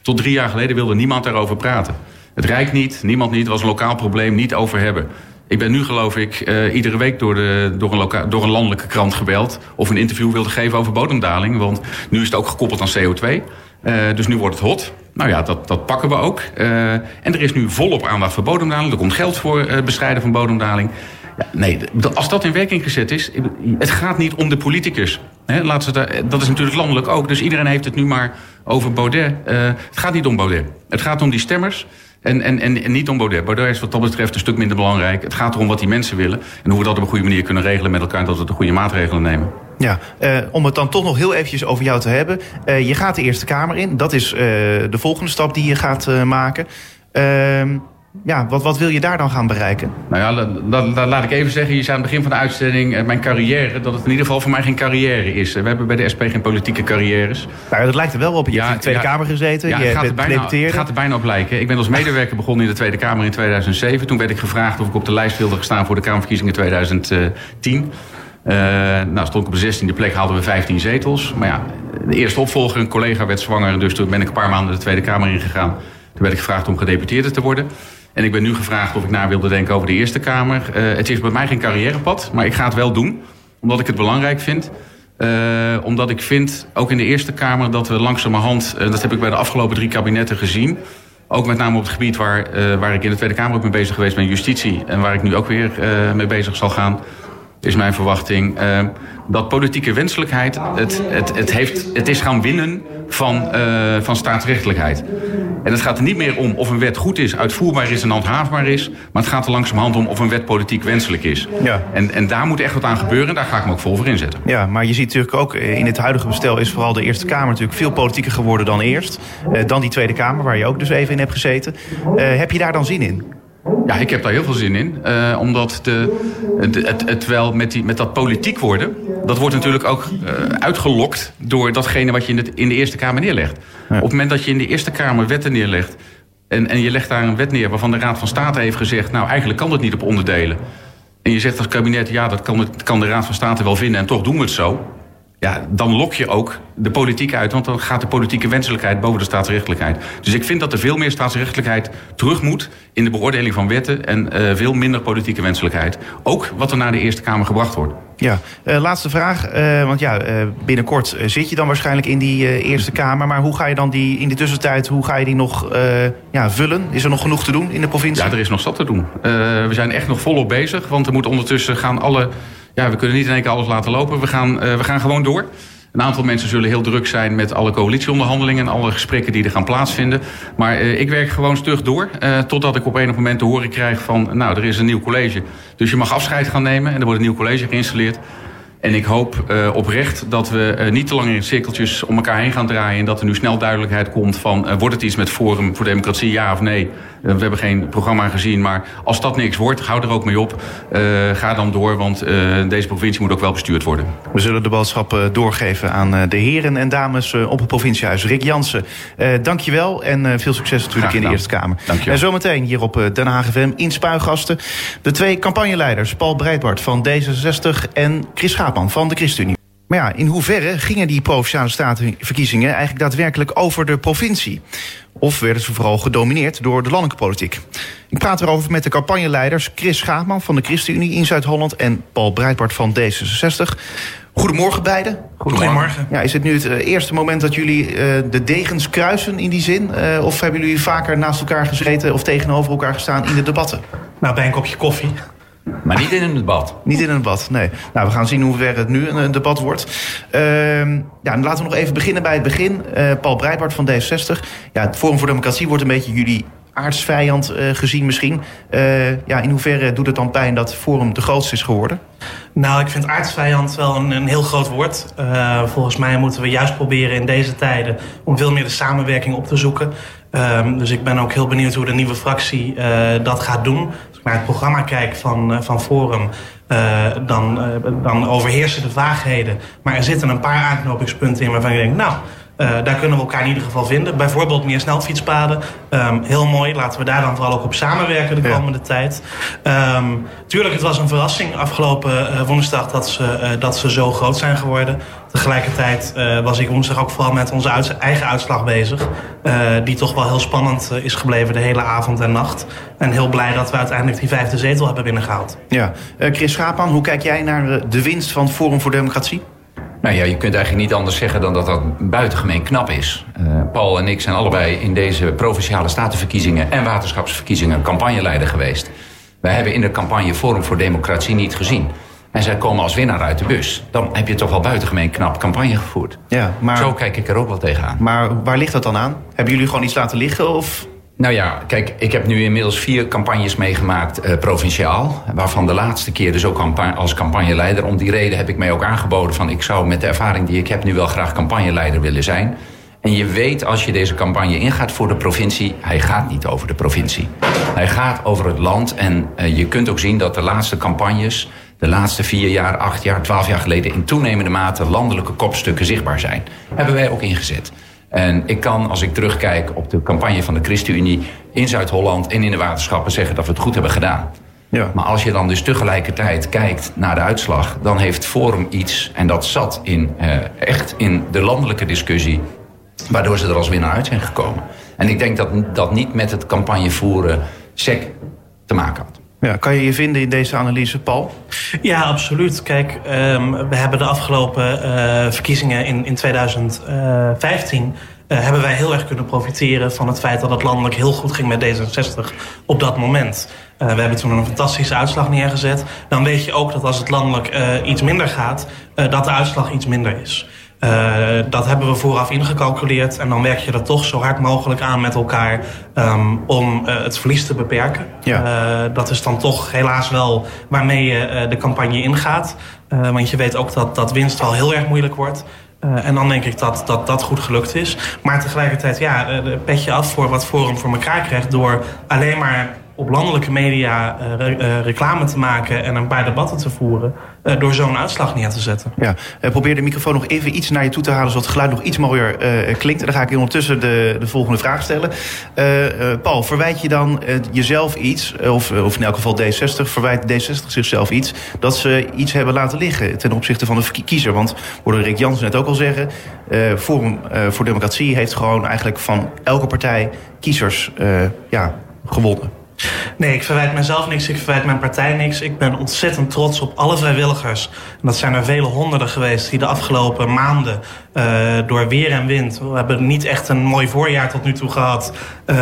Tot drie jaar geleden wilde niemand daarover praten. Het Rijk niet, niemand niet, was een lokaal probleem, niet over hebben. Ik ben nu geloof ik uh, iedere week door, de, door, een door een landelijke krant gebeld... of een interview wilde geven over bodemdaling. Want nu is het ook gekoppeld aan CO2. Uh, dus nu wordt het hot. Nou ja, dat, dat pakken we ook. Uh, en er is nu volop aandacht voor bodemdaling. Er komt geld voor het bestrijden van bodemdaling. Ja, nee, als dat in werking gezet is... het gaat niet om de politicus. Hè, laat ze dat is natuurlijk landelijk ook. Dus iedereen heeft het nu maar over Baudet. het gaat niet om Baudet. Het gaat om die stemmers... En, en, en, niet om Baudet. Baudet is wat dat betreft een stuk minder belangrijk. Het gaat erom wat die mensen willen. En hoe we dat op een goede manier kunnen regelen met elkaar. En dat we de goede maatregelen nemen. Ja, uh, om het dan toch nog heel eventjes over jou te hebben. Uh, je gaat de Eerste Kamer in. Dat is uh, de volgende stap die je gaat maken. Ehm, ja, wat, wat wil je daar dan gaan bereiken? Nou ja, dat, laat ik even zeggen. Je zei aan het begin van de uitzending, eh, mijn carrière... dat het in ieder geval voor mij geen carrière is. We hebben bij de SP geen politieke carrières. Nou, dat lijkt er wel op. Je hebt in de Tweede Kamer gezeten, ja, je gaat, er bijna, het gaat er bijna op lijken. Ik ben als medewerker begonnen in de Tweede Kamer in 2007. Toen werd ik gevraagd of ik op de lijst wilde staan... voor de Kamerverkiezingen 2010. Uh, nou, stond ik op de 16e plek, hadden we 15 zetels. Maar ja, de eerste opvolger, een collega werd zwanger... dus toen ben ik een paar maanden de Tweede Kamer ingegaan. Toen werd ik gevraagd om gedeputeerde te worden... En ik ben nu gevraagd of ik na wilde denken over de Eerste Kamer. Uh, het is bij mij geen carrièrepad, maar ik ga het wel doen. Omdat ik het belangrijk vind. Uh, omdat ik vind, ook in de Eerste Kamer, dat we langzamerhand... Uh, dat heb ik bij de afgelopen drie kabinetten gezien... Ook met name op het gebied waar, waar ik in de Tweede Kamer ook mee bezig geweest ben, justitie. En waar ik nu ook weer mee bezig zal gaan is mijn verwachting. Uh, dat politieke wenselijkheid, het, het, het, heeft, het is gaan winnen van, uh, van staatsrechtelijkheid. En het gaat er niet meer om of een wet goed is, uitvoerbaar is en handhaafbaar is. Maar het gaat er langzamerhand om of een wet politiek wenselijk is. Ja. En, en daar moet echt wat aan gebeuren en daar ga ik me ook vol voor inzetten. Ja, maar je ziet natuurlijk ook eh, in het huidige bestel is vooral de Eerste Kamer natuurlijk veel politieker geworden dan eerst. Uh, dan die Tweede Kamer, waar je ook dus even in hebt gezeten. Heb je daar dan zin in? Ja, ik heb daar heel veel zin in. Uh, omdat de, het, het wel met, die, met dat politiek worden... dat wordt natuurlijk ook uh, uitgelokt door datgene wat je in, het, in de Eerste Kamer neerlegt. Ja. Op het moment dat je in de Eerste Kamer wetten neerlegt... En, en je legt daar een wet neer waarvan de Raad van State heeft gezegd... nou, eigenlijk kan dat niet op onderdelen. En je zegt als kabinet, ja, dat kan, kan de Raad van State wel vinden... en toch doen we het zo ja, dan lok je ook de politiek uit. Want dan gaat de politieke wenselijkheid boven de staatsrechtelijkheid. Dus ik vind dat er veel meer staatsrechtelijkheid terug moet... in de beoordeling van wetten en uh, veel minder politieke wenselijkheid. Ook wat er naar de Eerste Kamer gebracht wordt. Ja, uh, laatste vraag. Uh, want ja, binnenkort zit je dan waarschijnlijk in die Eerste Kamer. Maar hoe ga je dan die in de tussentijd hoe ga je die nog ja, vullen? Is er nog genoeg te doen in de provincie? Ja, er is nog zat te doen. we zijn echt nog volop bezig. Want er moet ondertussen gaan alle ja, we kunnen niet in één keer alles laten lopen. We gaan, uh, we gaan gewoon door. Een aantal mensen zullen heel druk zijn met alle coalitieonderhandelingen en alle gesprekken die er gaan plaatsvinden. Maar uh, ik werk gewoon stug door. Uh, totdat ik op enig moment te horen krijg van, nou, er is een nieuw college. Dus je mag afscheid gaan nemen en er wordt een nieuw college geïnstalleerd. En ik hoop oprecht dat we niet te lang in cirkeltjes om elkaar heen gaan draaien. En dat er nu snel duidelijkheid komt van wordt het iets met Forum voor Democratie, ja of nee. We hebben geen programma gezien, maar als dat niks wordt, hou er ook mee op. ga dan door, want deze provincie moet ook wel bestuurd worden. We zullen de boodschap doorgeven aan de heren en dames op het provinciehuis. Rick Jansen, dankjewel en veel succes natuurlijk in de Eerste Kamer. En zometeen hier op Den Haag FM in Spuigasten de twee campagneleiders Paul Breitbart van D66 en Chris Schaap van de ChristenUnie. Maar ja, in hoeverre gingen die provinciale statenverkiezingen eigenlijk daadwerkelijk over de provincie? Of werden ze vooral gedomineerd door de landelijke politiek? Ik praat erover met de campagneleiders Chris Schaapman van de ChristenUnie in Zuid-Holland en Paul Breitbart van D66. Goedemorgen beiden. Goedemorgen. Ja, is het nu het eh, eerste moment dat jullie uh, de degens kruisen in die zin? Uh, of hebben jullie vaker naast elkaar gezeten of tegenover elkaar gestaan in de debatten? Nou, bij een kopje koffie. Maar niet in een debat. Niet in een debat, nee. Nou, we gaan zien hoe ver het nu een, een debat wordt. Ehm, ja, laten we nog even beginnen bij het begin. Eh, Paul Breitbart van D66. Ja, het Forum voor Democratie wordt een beetje jullie aardsvijand uh, gezien misschien. Uh, ja, in hoeverre doet het dan pijn dat Forum de grootste is geworden? Nou, ik vind aardsvijand wel een, een heel groot woord. Uh, volgens mij moeten we juist proberen in deze tijden... om veel meer de samenwerking op te zoeken. Um, dus ik ben ook heel benieuwd hoe de nieuwe fractie dat gaat doen. Naar het programma kijk van, van Forum... dan, dan overheersen de vaagheden. Maar er zitten een paar aanknopingspunten in waarvan ik denk... nou, uh, daar kunnen we elkaar in ieder geval vinden. Bijvoorbeeld meer snelfietspaden. Um, heel mooi. Laten we daar dan vooral ook op samenwerken de komende tijd. Um, tuurlijk, het was een verrassing afgelopen uh, woensdag dat ze, uh, dat ze zo groot zijn geworden. Tegelijkertijd was ik woensdag ook vooral met onze uit eigen uitslag bezig. die toch wel heel spannend is gebleven de hele avond en nacht. En heel blij dat we uiteindelijk die vijfde zetel hebben binnengehaald. Ja. Chris Schapan, hoe kijk jij naar de winst van Forum voor Democratie? Nou ja, je kunt eigenlijk niet anders zeggen dan dat dat buitengemeen knap is. Uh, Paul en ik zijn allebei in deze provinciale statenverkiezingen en waterschapsverkiezingen campagneleider geweest. Wij hebben in de campagne Forum voor Democratie niet gezien. En zij komen als winnaar uit de bus. Dan heb je toch wel buitengemeen knap campagne gevoerd. Ja, maar, Zo kijk ik er ook wel tegenaan. Maar waar ligt dat dan aan? Hebben jullie gewoon iets laten liggen? Of nou ja, kijk, ik heb nu inmiddels vier campagnes meegemaakt uh, provinciaal. Waarvan de laatste keer dus ook als campagneleider. Om die reden heb ik mij ook aangeboden van... ik zou met de ervaring die ik heb nu wel graag campagneleider willen zijn. En je weet als je deze campagne ingaat voor de provincie... hij gaat niet over de provincie. Hij gaat over het land. En uh, je kunt ook zien dat de laatste campagnes... de laatste vier jaar, acht jaar, twaalf jaar geleden... in toenemende mate landelijke kopstukken zichtbaar zijn. Hebben wij ook ingezet. En ik kan, als ik terugkijk op de campagne van de ChristenUnie... in Zuid-Holland en in de waterschappen zeggen dat we het goed hebben gedaan. Ja. Maar als je dan dus tegelijkertijd kijkt naar de uitslag... dan heeft Forum iets, en dat zat in, uh, echt in de landelijke discussie... waardoor ze er als winnaar uit zijn gekomen. En ik denk dat dat niet met het campagnevoeren SEC te maken had. Ja, kan je je vinden in deze analyse, Paul? Ja, absoluut. Kijk, um, we hebben de afgelopen uh, verkiezingen in, in 2015... Uh, hebben wij heel erg kunnen profiteren van het feit dat het landelijk heel goed ging met D66 op dat moment. We hebben toen een fantastische uitslag neergezet. Dan weet je ook dat als het landelijk iets minder gaat, dat de uitslag iets minder is. Uh, dat hebben we vooraf ingecalculeerd. En dan werk je er toch zo hard mogelijk aan met elkaar um, om uh, het verlies te beperken. Ja. Uh, dat is dan toch helaas wel waarmee je de campagne ingaat. want je weet ook dat, dat winst al heel erg moeilijk wordt. en dan denk ik dat, dat dat goed gelukt is. Maar tegelijkertijd, ja, petje af voor wat Forum voor elkaar krijgt... door alleen maar op landelijke media uh, uh, reclame te maken en een paar debatten te voeren, uh, door zo'n uitslag neer te zetten. Ja, probeer de microfoon nog even iets naar je toe te halen, zodat het geluid nog iets mooier klinkt. En dan ga ik ondertussen de, de volgende vraag stellen. Paul, verwijt je dan jezelf iets, of, of in elk geval D60, verwijt D60 zichzelf iets, dat ze iets hebben laten liggen ten opzichte van de kiezer? Want, hoorde Rick Jansen net ook al zeggen, Forum voor Democratie heeft gewoon eigenlijk van elke partij kiezers ja, gewonnen. Nee, ik verwijt mezelf niks, ik verwijt mijn partij niks. Ik ben ontzettend trots op alle vrijwilligers. En dat zijn er vele honderden geweest die de afgelopen maanden uh, door weer en wind... we hebben niet echt een mooi voorjaar tot nu toe gehad... Uh, uh,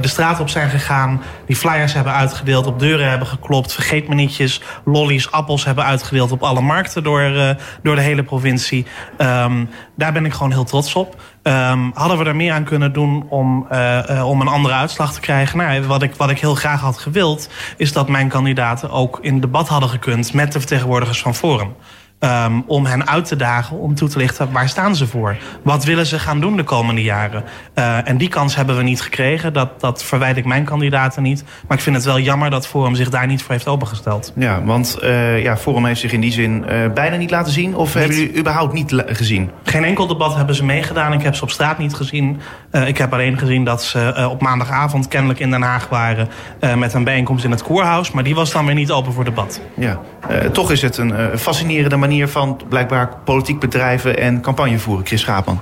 de straat op zijn gegaan, die flyers hebben uitgedeeld... op deuren hebben geklopt, vergeet me nietjes... lollies, appels hebben uitgedeeld op alle markten door, door de hele provincie. Um, daar ben ik gewoon heel trots op. Um, hadden we er meer aan kunnen doen om, uh, uh, om een andere uitslag te krijgen? Nou, wat ik, wat ik heel graag had gewild, is dat mijn kandidaten ook in debat hadden gekund met de vertegenwoordigers van Forum. Um, om hen uit te dagen, om toe te lichten waar staan ze voor. Wat willen ze gaan doen de komende jaren? Uh, en die kans hebben we niet gekregen. Dat, dat verwijt ik mijn kandidaten niet. Maar ik vind het wel jammer dat Forum zich daar niet voor heeft opengesteld. Ja, want uh, ja, Forum heeft zich in die zin uh, bijna niet laten zien. Of niet. hebben jullie überhaupt niet gezien? Geen enkel debat hebben ze meegedaan. Ik heb ze op straat niet gezien. ik heb alleen gezien dat ze op maandagavond kennelijk in Den Haag waren... met een bijeenkomst in het Koerhuis. Maar die was dan weer niet open voor debat. Ja, toch is het een fascinerende manier van blijkbaar politiek bedrijven en campagne voeren, Chris Schaapman.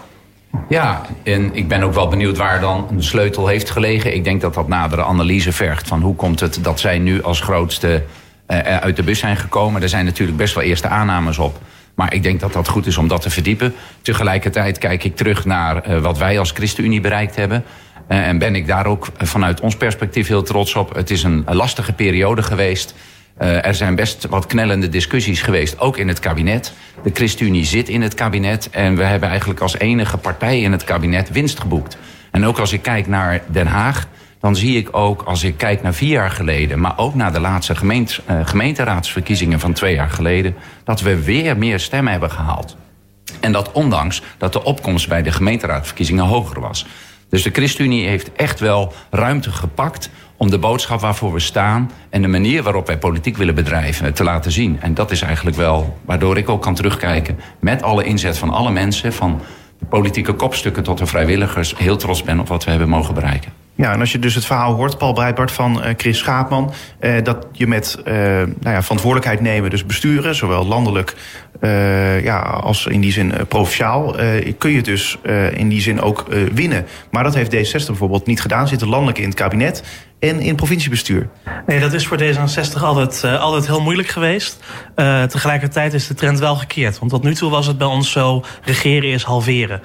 Ja, en ik ben ook wel benieuwd waar dan een sleutel heeft gelegen. Ik denk dat dat nadere analyse vergt van hoe komt het dat zij nu als grootste uh, uit de bus zijn gekomen. Er zijn natuurlijk best wel eerste aannames op. Maar ik denk dat dat goed is om dat te verdiepen. Tegelijkertijd kijk ik terug naar uh, wat wij als ChristenUnie bereikt hebben. En ben ik daar ook vanuit ons perspectief heel trots op. Het is een lastige periode geweest. Uh, er zijn best wat knellende discussies geweest, ook in het kabinet. De ChristenUnie zit in het kabinet en we hebben eigenlijk als enige partij in het kabinet winst geboekt. En ook als ik kijk naar Den Haag, dan zie ik ook als ik kijk naar vier jaar geleden, maar ook naar de laatste uh, gemeenteraadsverkiezingen van twee jaar geleden, dat we weer meer stemmen hebben gehaald. En dat ondanks dat de opkomst bij de gemeenteraadverkiezingen hoger was. Dus de ChristenUnie heeft echt wel ruimte gepakt om de boodschap waarvoor we staan en de manier waarop wij politiek willen bedrijven te laten zien. En dat is eigenlijk wel waardoor ik ook kan terugkijken met alle inzet van alle mensen, van de politieke kopstukken tot de vrijwilligers, heel trots ben op wat we hebben mogen bereiken. Ja, en als je dus het verhaal hoort, Paul Breitbart van uh, Chris Schaapman... Uh, dat je met uh, nou ja, verantwoordelijkheid nemen, dus besturen... zowel landelijk ja, als in die zin provinciaal... kun je dus in die zin ook winnen. Maar dat heeft D60 bijvoorbeeld niet gedaan. Zitten landelijk in het kabinet en in provinciebestuur. Nee, dat is voor D66 altijd, altijd heel moeilijk geweest. Tegelijkertijd is de trend wel gekeerd. Want tot nu toe was het bij ons zo, regeren is halveren.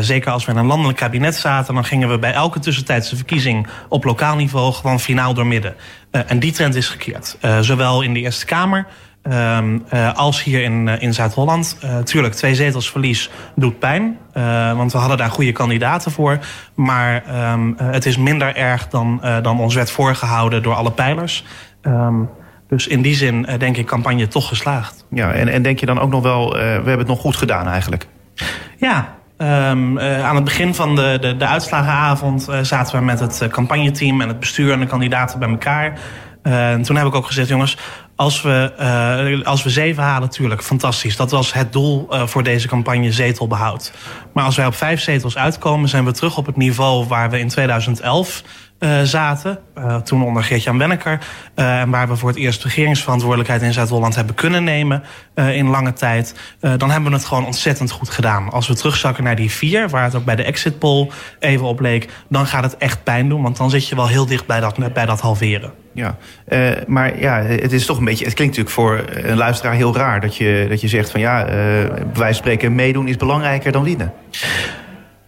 Zeker als we in een landelijk kabinet zaten... dan gingen we bij elke tussentijdse verkiezing op lokaal niveau... gewoon finaal door midden. en die trend is gekeerd. zowel in de Eerste Kamer Um, uh, als hier in, uh, in Zuid-Holland. Uh, tuurlijk, twee zetels verlies doet pijn. want we hadden daar goede kandidaten voor. Maar um, het is minder erg dan, dan ons werd voorgehouden door alle pijlers. Um, dus in die zin denk ik campagne toch geslaagd. Ja, en, en denk je dan ook nog wel, we hebben het nog goed gedaan eigenlijk? Ja, Um, uh, aan het begin van de, de, de uitslagenavond uh, zaten we met het campagneteam en het bestuur en de kandidaten bij elkaar. Uh, en toen heb ik ook gezegd, jongens, als we, uh, als we zeven halen, natuurlijk, fantastisch. Dat was het doel uh, voor deze campagne zetelbehoud. Maar als wij op vijf zetels uitkomen, zijn we terug op het niveau waar we in 2011 uh, zaten. Toen onder Geert-Jan Wenneker. En waar we voor het eerst regeringsverantwoordelijkheid in Zuid-Holland hebben kunnen nemen in lange tijd. dan hebben we het gewoon ontzettend goed gedaan. Als we terugzakken naar die vier, waar het ook bij de exit poll even op leek, dan gaat het echt pijn doen. Want dan zit je wel heel dicht bij dat, bij dat halveren. Ja, maar ja, het is toch een beetje. Het klinkt natuurlijk voor een luisteraar heel raar dat je, dat je zegt van ja, wij spreken meedoen is belangrijker dan winnen.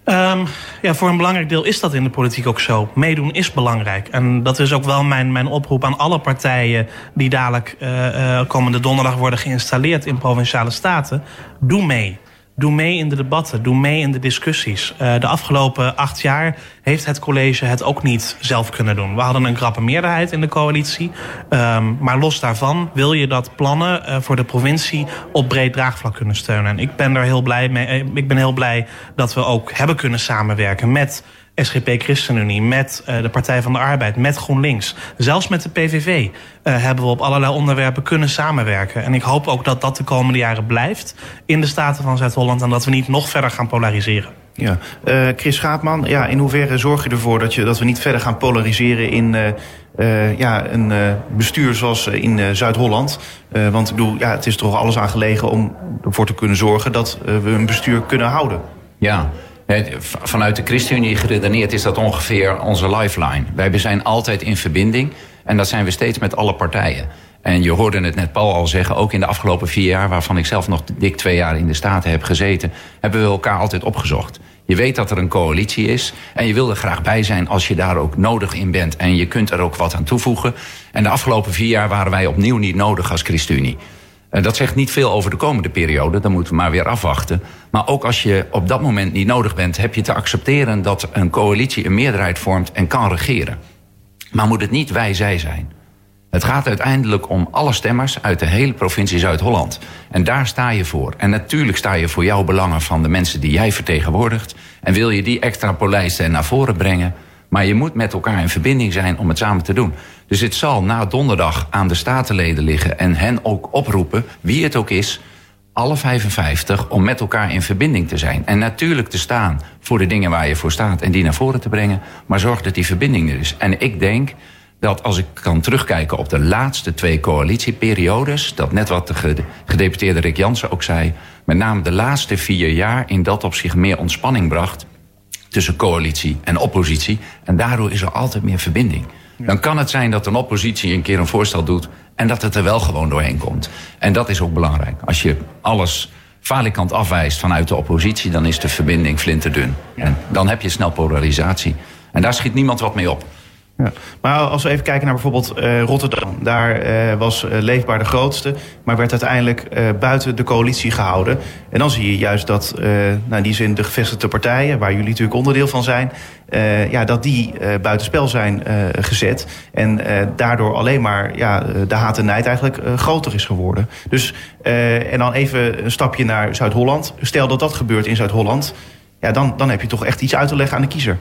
Um, ja, voor een belangrijk deel is dat in de politiek ook zo. Meedoen is belangrijk. En dat is ook wel mijn, mijn oproep aan alle partijen... die dadelijk uh, uh, komende donderdag worden geïnstalleerd in Provinciale Staten. Doe mee. Doe mee in de debatten, doe mee in de discussies. Uh, de afgelopen acht jaar heeft het college het ook niet zelf kunnen doen. We hadden een krappe meerderheid in de coalitie. Um, maar los daarvan wil je dat plannen uh, voor de provincie op breed draagvlak kunnen steunen. En ik ben er heel blij mee. Ik ben heel blij dat we ook hebben kunnen samenwerken met SGP ChristenUnie, met uh, de Partij van de Arbeid, met GroenLinks. Zelfs met de PVV uh, hebben we op allerlei onderwerpen kunnen samenwerken. En ik hoop ook dat dat de komende jaren blijft in de Staten van Zuid-Holland... en dat we niet nog verder gaan polariseren. Ja, uh, Chris Schaapman, ja, in hoeverre zorg je ervoor dat, je, dat we niet verder gaan polariseren in uh, ja, een uh, bestuur zoals in Zuid-Holland? want ik bedoel, ja, het is toch alles aan gelegen om ervoor te kunnen zorgen dat we een bestuur kunnen houden. Ja, Vanuit de ChristenUnie geredeneerd is dat ongeveer onze lifeline. Wij zijn altijd in verbinding en dat zijn we steeds met alle partijen. En je hoorde het net Paul al zeggen, ook in de afgelopen vier jaar... waarvan ik zelf nog dik twee jaar in de Staten heb gezeten... hebben we elkaar altijd opgezocht. Je weet dat er een coalitie is en je wil er graag bij zijn als je daar ook nodig in bent. En je kunt er ook wat aan toevoegen. En de afgelopen vier jaar waren wij opnieuw niet nodig als ChristenUnie. Uh, dat zegt niet veel over de komende periode, dan moeten we maar weer afwachten. Maar ook als je op dat moment niet nodig bent, heb je te accepteren dat een coalitie een meerderheid vormt en kan regeren. Maar moet het niet wij-zij zijn? Het gaat uiteindelijk om alle stemmers uit de hele provincie Zuid-Holland. En daar sta je voor. En natuurlijk sta je voor jouw belangen van de mensen die jij vertegenwoordigt. En wil je die extrapolijsten naar voren brengen. Maar je moet met elkaar in verbinding zijn om het samen te doen. Dus het zal na donderdag aan de statenleden liggen en hen ook oproepen, wie het ook is, alle 55, om met elkaar in verbinding te zijn. En natuurlijk te staan voor de dingen waar je voor staat en die naar voren te brengen. Maar zorg dat die verbinding er is. En ik denk dat als ik kan terugkijken op de laatste twee coalitieperiodes... dat net wat de gedeputeerde Rick Jansen ook zei... met name de laatste vier jaar in dat op zich meer ontspanning bracht... tussen coalitie en oppositie. En daardoor is er altijd meer verbinding. Dan kan het zijn dat een oppositie een keer een voorstel doet... en dat het er wel gewoon doorheen komt. En dat is ook belangrijk. Als je alles falikant afwijst vanuit de oppositie... dan is de verbinding flinterdun. En dan heb je snel polarisatie. En daar schiet niemand wat mee op. Ja. Maar als we even kijken naar bijvoorbeeld uh, Rotterdam. Daar uh, was uh, Leefbaar de grootste, maar werd uiteindelijk buiten de coalitie gehouden. En dan zie je juist dat, nou, in die zin, de gevestigde partijen, waar jullie natuurlijk onderdeel van zijn, ja, dat die buitenspel zijn gezet. En daardoor alleen maar ja, de haat en nijd eigenlijk groter is geworden. Dus, en dan even een stapje naar Zuid-Holland. Stel dat dat gebeurt in Zuid-Holland, ja, dan, dan heb je toch echt iets uit te leggen aan de kiezer.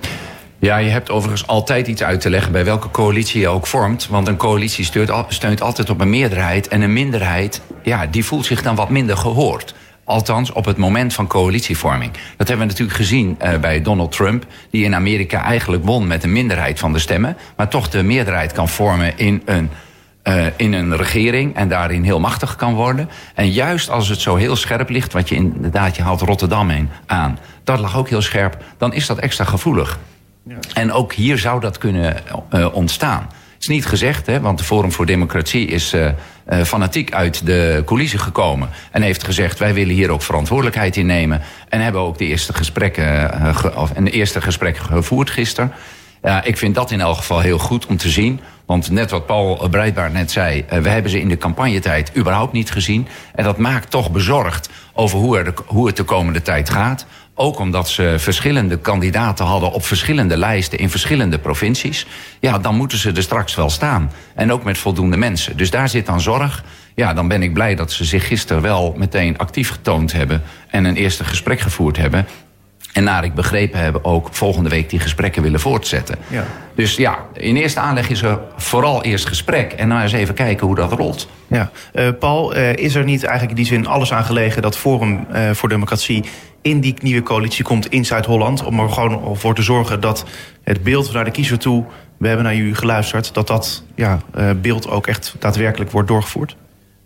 Ja, je hebt overigens altijd iets uit te leggen bij welke coalitie je ook vormt. Want een coalitie steunt, steunt altijd op een meerderheid. En een minderheid, ja, die voelt zich dan wat minder gehoord. Althans, op het moment van coalitievorming. Dat hebben we natuurlijk gezien uh, bij Donald Trump, die in Amerika eigenlijk won met een minderheid van de stemmen, maar toch de meerderheid kan vormen in een, uh, in een regering en daarin heel machtig kan worden. En juist als het zo heel scherp ligt, wat je inderdaad, je haalt Rotterdam heen aan, dat lag ook heel scherp, dan is dat extra gevoelig. En ook hier zou dat kunnen uh, ontstaan. Het is niet gezegd, hè, want de Forum voor Democratie is uh, uh, fanatiek uit de coulissen gekomen. En heeft gezegd, wij willen hier ook verantwoordelijkheid in nemen. En hebben ook de eerste gesprekken, of een eerste gesprek gevoerd gisteren. Ja, ik vind dat in elk geval heel goed om te zien. Want net wat Paul Breitbaart net zei, we hebben ze in de campagnetijd überhaupt niet gezien. En dat maakt toch bezorgd over hoe, er de, hoe het de komende tijd gaat. Ook omdat ze verschillende kandidaten hadden op verschillende lijsten in verschillende provincies. Ja, dan moeten ze er straks wel staan. En ook met voldoende mensen. Dus daar zit dan zorg. Ja, dan ben ik blij dat ze zich gisteren wel meteen actief getoond hebben. En een eerste gesprek gevoerd hebben. En naar ik begrepen heb ook volgende week die gesprekken willen voortzetten. Ja. Dus ja, in eerste aanleg is er vooral eerst gesprek. En nou eens even kijken hoe dat rolt. Ja. Uh, Paul, uh, is er niet eigenlijk in die zin alles aan gelegen... dat Forum uh, voor Democratie in die nieuwe coalitie komt in Zuid-Holland... om er gewoon voor te zorgen dat het beeld naar de kiezer toe... we hebben naar jullie geluisterd... dat dat ja, beeld ook echt daadwerkelijk wordt doorgevoerd?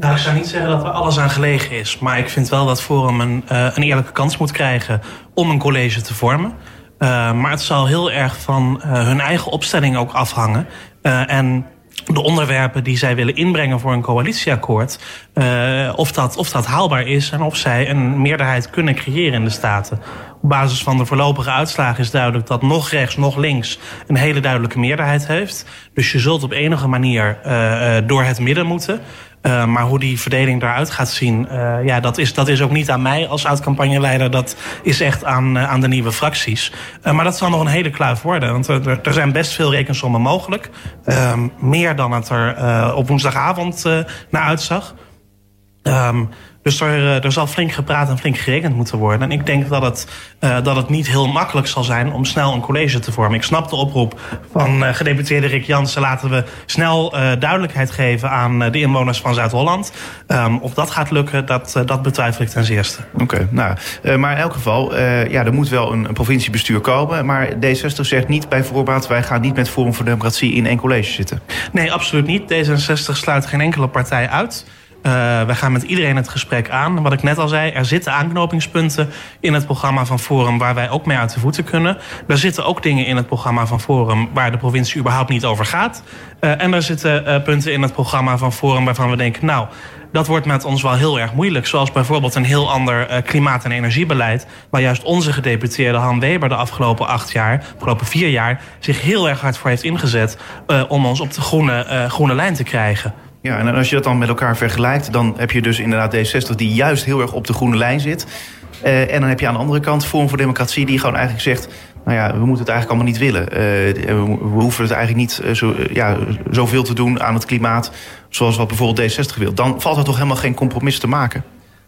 Nou, ik zou niet zeggen dat er alles aan gelegen is. Maar ik vind wel dat Forum een, uh, een eerlijke kans moet krijgen om een college te vormen. Uh, maar het zal heel erg van uh, hun eigen opstelling ook afhangen. en de onderwerpen die zij willen inbrengen voor een coalitieakkoord... of, dat, of dat haalbaar is en of zij een meerderheid kunnen creëren in de Staten. Op basis van de voorlopige uitslagen is duidelijk dat nog rechts, nog links... een hele duidelijke meerderheid heeft. Dus je zult op enige manier door het midden moeten... Uh, maar hoe die verdeling eruit gaat zien, uh, ja, dat is, dat is ook niet aan mij als oud-campagneleider. Dat is echt aan, uh, aan de nieuwe fracties. maar dat zal nog een hele kluif worden. Want er, er zijn best veel rekensommen mogelijk. Ehm, meer dan het er op woensdagavond naar uitzag. Um, dus er, eh, er zal flink gepraat en flink gerekend moeten worden. En ik denk dat het, uh, dat het niet heel makkelijk zal zijn om snel een college te vormen. Ik snap de oproep van uh, gedeputeerde Rick Jansen. Laten we snel uh, duidelijkheid geven aan de inwoners van Zuid-Holland. Um, of dat gaat lukken, dat, dat betwijfel ik ten zeerste. Oké, okay, nou, maar in elk geval, ja, er moet wel een, een, provinciebestuur komen. Maar D60 zegt niet bij voorbaat, wij gaan niet met Forum voor Democratie in één college zitten. Nee, absoluut niet. D66 sluit geen enkele partij uit. Uh, wij gaan met iedereen het gesprek aan. Wat ik net al zei, er zitten aanknopingspunten in het programma van Forum waar wij ook mee uit de voeten kunnen. Er zitten ook dingen in het programma van Forum waar de provincie überhaupt niet over gaat. Uh, en er zitten uh, punten in het programma van Forum waarvan we denken, nou, dat wordt met ons wel heel erg moeilijk. Zoals bijvoorbeeld een heel ander klimaat- en energiebeleid. Waar juist onze gedeputeerde Han Weber de afgelopen acht jaar, afgelopen vier jaar, zich heel erg hard voor heeft ingezet om ons op de groene, groene lijn te krijgen. Ja, en als je dat dan met elkaar vergelijkt, dan heb je dus inderdaad D60 die juist heel erg op de groene lijn zit. Uh, en dan heb je aan de andere kant Forum voor Democratie die gewoon eigenlijk zegt... nou ja, we moeten het eigenlijk allemaal niet willen. Uh, we, hoeven het eigenlijk niet uh, zo, ja, zoveel te doen aan het klimaat... zoals wat bijvoorbeeld D60 wil. Dan valt er toch helemaal geen compromis te maken?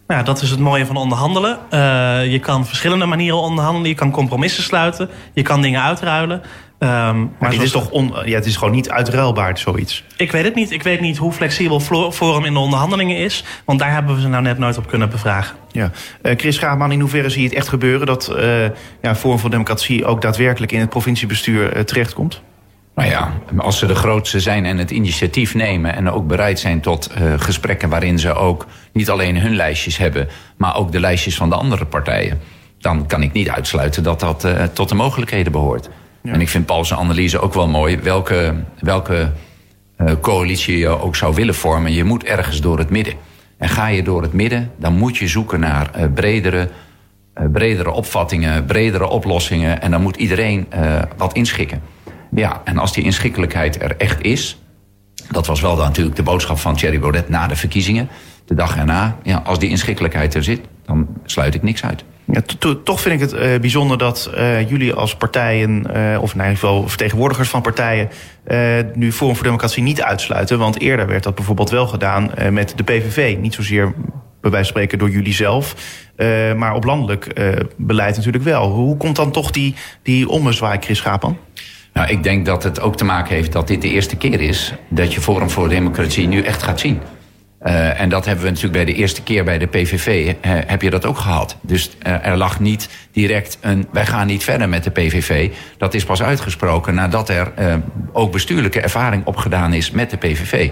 Nou ja, dat is het mooie van onderhandelen. je kan verschillende manieren onderhandelen. Je kan compromissen sluiten. Je kan dingen uitruilen. Um, maar, is toch on, ja, het is gewoon niet uitruilbaar, zoiets? Ik weet het niet. Ik weet niet hoe flexibel Forum in de onderhandelingen is. Want daar hebben we ze nou net nooit op kunnen bevragen. Ja. Uh, Chris Schaapman, in hoeverre zie je het echt gebeuren... dat uh, ja, Forum voor Democratie ook daadwerkelijk in het provinciebestuur uh, terechtkomt? Nou ja, als ze de grootste zijn en het initiatief nemen... en ook bereid zijn tot gesprekken waarin ze ook niet alleen hun lijstjes hebben... maar ook de lijstjes van de andere partijen... dan kan ik niet uitsluiten dat dat tot de mogelijkheden behoort. En ik vind Paul's analyse ook wel mooi. Welke, welke uh, coalitie je ook zou willen vormen, je moet ergens door het midden. En ga je door het midden, dan moet je zoeken naar uh, bredere, uh, bredere opvattingen, bredere oplossingen. En dan moet iedereen wat inschikken. Ja, en als die inschikkelijkheid er echt is... dat was wel dan natuurlijk de boodschap van Thierry Baudet na de verkiezingen... de dag erna, ja, als die inschikkelijkheid er zit... dan sluit ik niks uit. Ja, toch vind ik het uh, bijzonder dat uh, jullie als partijen, uh, of in ieder geval vertegenwoordigers van partijen, nu Forum voor Democratie niet uitsluiten. Want eerder werd dat bijvoorbeeld wel gedaan met de PVV. Niet zozeer bij wijze van spreken door jullie zelf, maar op landelijk beleid natuurlijk wel. Hoe komt dan toch die, die ommezwaai, Chris Schapan? Nou, ik denk dat het ook te maken heeft dat dit de eerste keer is dat je Forum voor Democratie nu echt gaat zien. Uh, en dat hebben we natuurlijk bij de eerste keer bij de PVV, heb je dat ook gehad. Dus uh, er lag niet direct een, wij gaan niet verder met de PVV. Dat is pas uitgesproken nadat er ook bestuurlijke ervaring opgedaan is met de PVV.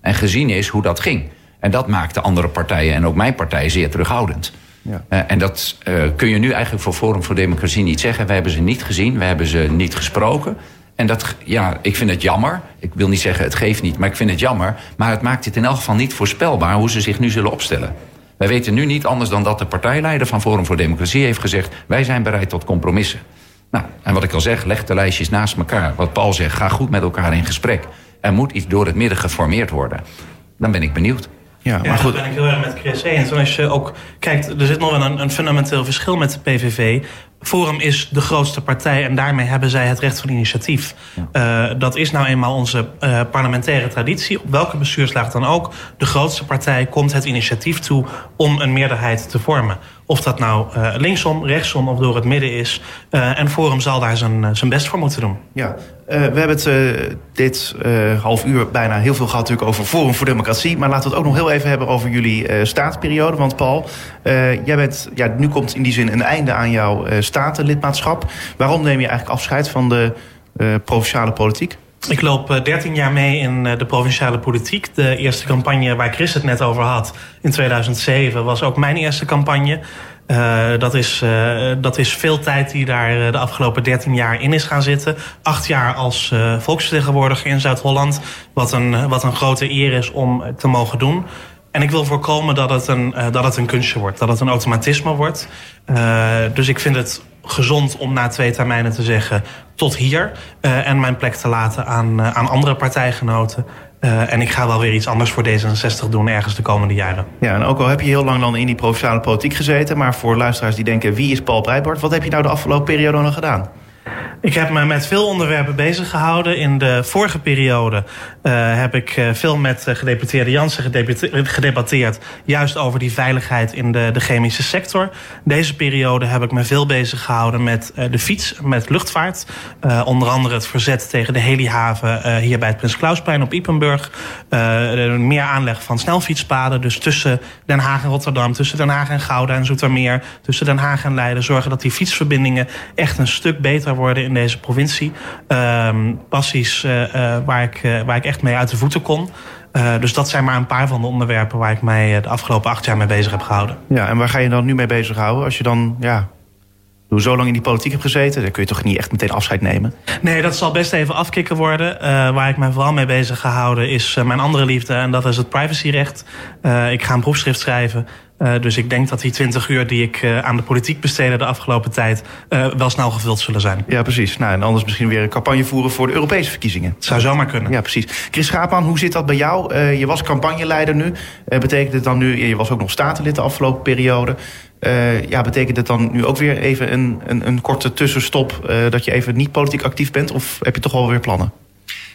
En gezien is hoe dat ging. En dat maakte andere partijen en ook mijn partij zeer terughoudend. Ja. en dat kun je nu eigenlijk voor Forum voor Democratie niet zeggen. We hebben ze niet gezien, we hebben ze niet gesproken. En dat, ja, ik vind het jammer. Ik wil niet zeggen het geeft niet, maar ik vind het jammer. Maar het maakt het in elk geval niet voorspelbaar hoe ze zich nu zullen opstellen. Wij weten nu niet anders dan dat de partijleider van Forum voor Democratie heeft gezegd... wij zijn bereid tot compromissen. Nou, en wat ik al zeg, leg de lijstjes naast elkaar. Wat Paul zegt, ga goed met elkaar in gesprek. Er moet iets door het midden geformeerd worden. Dan ben ik benieuwd. Ja, maar goed. dat ben ik heel erg met Chris eens. En als je ook kijkt, er zit nog wel een, een fundamenteel verschil met de PVV. Forum is de grootste partij en daarmee hebben zij het recht van initiatief. Uh, dat is nou eenmaal onze uh, parlementaire traditie. Op welke bestuurslaag dan ook. De grootste partij komt het initiatief toe om een meerderheid te vormen. Of dat nou uh, linksom, rechtsom of door het midden is. en Forum zal daar zijn, zijn best voor moeten doen. Ja, we hebben het dit half uur bijna heel veel gehad natuurlijk over Forum voor Democratie. Maar laten we het ook nog heel even hebben over jullie staatsperiode. Want Paul, jij bent, ja, nu komt in die zin een einde aan jouw statenlidmaatschap. Waarom neem je eigenlijk afscheid van de uh, provinciale politiek? Ik loop 13 eh, jaar mee in eh, de provinciale politiek. De eerste campagne waar Chris het net over had, in 2007, was ook mijn eerste campagne. Uh, dat, is, dat is veel tijd die daar de afgelopen 13 jaar in is gaan zitten. Acht jaar als volksvertegenwoordiger in Zuid-Holland. Wat een, wat een grote eer is om te mogen doen. En ik wil voorkomen dat het een, dat het een kunstje wordt, dat het een automatisme wordt. Dus ik vind het gezond om na twee termijnen te zeggen tot hier. Uh, en mijn plek te laten aan, aan andere partijgenoten. en ik ga wel weer iets anders voor D66 doen ergens de komende jaren. Ja, en ook al heb je heel lang dan in die provinciale politiek gezeten... maar voor luisteraars die denken, wie is Paul Breitbart? Wat heb je nou de afgelopen periode nog gedaan? Ik heb me met veel onderwerpen bezig gehouden. In de vorige periode uh, heb ik uh, veel met uh, gedeputeerde Jansen gedebatteerd. Juist over die veiligheid in de, de chemische sector. Deze periode heb ik me veel bezig gehouden met de fiets, met luchtvaart. onder andere het verzet tegen de helihaven hier bij het Prins Klausplein op Ipenburg. meer aanleg van snelfietspaden. Dus tussen Den Haag en Rotterdam, tussen Den Haag en Gouda en Zoetermeer. Tussen Den Haag en Leiden. Zorgen dat die fietsverbindingen echt een stuk beter worden in deze provincie. Um, passies uh, uh, waar, ik, uh, waar ik echt mee uit de voeten kon. dus dat zijn maar een paar van de onderwerpen waar ik mij de afgelopen acht jaar mee bezig heb gehouden. Ja, en waar ga je dan nu mee bezighouden? Als je dan ja, zo lang in die politiek hebt gezeten, dan kun je toch niet echt meteen afscheid nemen? Nee, dat zal best even afkicken worden. Uh, waar ik mij vooral mee bezig gehouden is uh, mijn andere liefde en dat is het privacyrecht. Ik ga een proefschrift schrijven. Dus ik denk dat die 20 uur die ik aan de politiek besteedde de afgelopen tijd wel snel gevuld zullen zijn. Ja, precies. Nou, en anders misschien weer een campagne voeren voor de Europese verkiezingen. Het zou zomaar kunnen. Ja, precies. Chris Schaapman, hoe zit dat bij jou? je was campagneleider nu. betekent het dan nu, je was ook nog statenlid de afgelopen periode. Ja, betekent het dan nu ook weer even een, een, een korte tussenstop... Dat je even niet politiek actief bent? Of heb je toch wel weer plannen?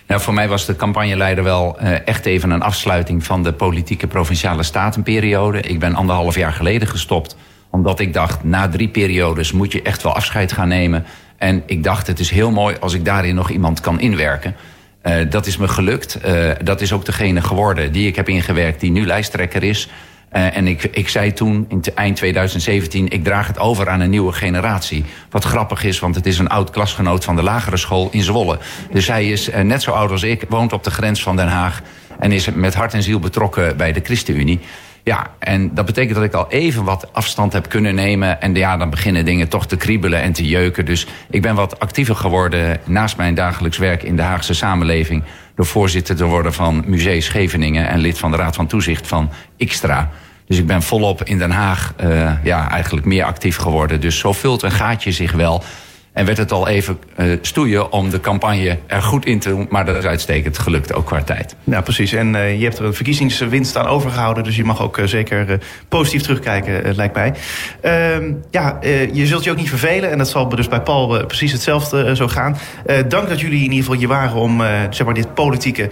Nou, voor mij was de campagneleider wel uh, echt even een afsluiting... van de politieke provinciale statenperiode. Ik ben anderhalf jaar geleden gestopt. Omdat ik dacht, na drie periodes moet je echt wel afscheid gaan nemen. En ik dacht, het is heel mooi als ik daarin nog iemand kan inwerken. Uh, dat is me gelukt. Uh, dat is ook degene geworden die ik heb ingewerkt... die nu lijsttrekker is... Uh, en ik, ik zei toen, in eind 2017, ik draag het over aan een nieuwe generatie. Wat grappig is, want het is een oud klasgenoot van de lagere school in Zwolle. Dus hij is uh, net zo oud als ik, woont op de grens van Den Haag... en is met hart en ziel betrokken bij de ChristenUnie. Ja, en dat betekent dat ik al even wat afstand heb kunnen nemen. En ja, dan beginnen dingen toch te kriebelen en te jeuken. Dus ik ben wat actiever geworden naast mijn dagelijks werk in de Haagse samenleving door voorzitter te worden van Museum Scheveningen... en lid van de Raad van Toezicht van Xtra. Dus ik ben volop in Den Haag uh, ja, eigenlijk meer actief geworden. Dus zo vult een gaatje zich wel. En werd het al even uh, stoeien om de campagne er goed in te doen. Maar dat is uitstekend gelukt, ook qua tijd. Ja, precies. En uh, je hebt er een verkiezingswinst aan overgehouden. Dus je mag ook uh, zeker positief terugkijken, lijkt mij. Ehm, ja, je zult je ook niet vervelen. En dat zal dus bij Paul precies hetzelfde zo gaan. dank dat jullie in ieder geval hier waren om zeg maar dit politieke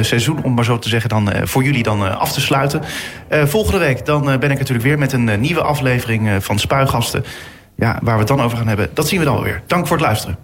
seizoen... om maar zo te zeggen, dan, voor jullie dan af te sluiten. volgende week dan ben ik natuurlijk weer met een nieuwe aflevering van Spuigasten ja, waar we het dan over gaan hebben, dat zien we dan weer. Dank voor het luisteren.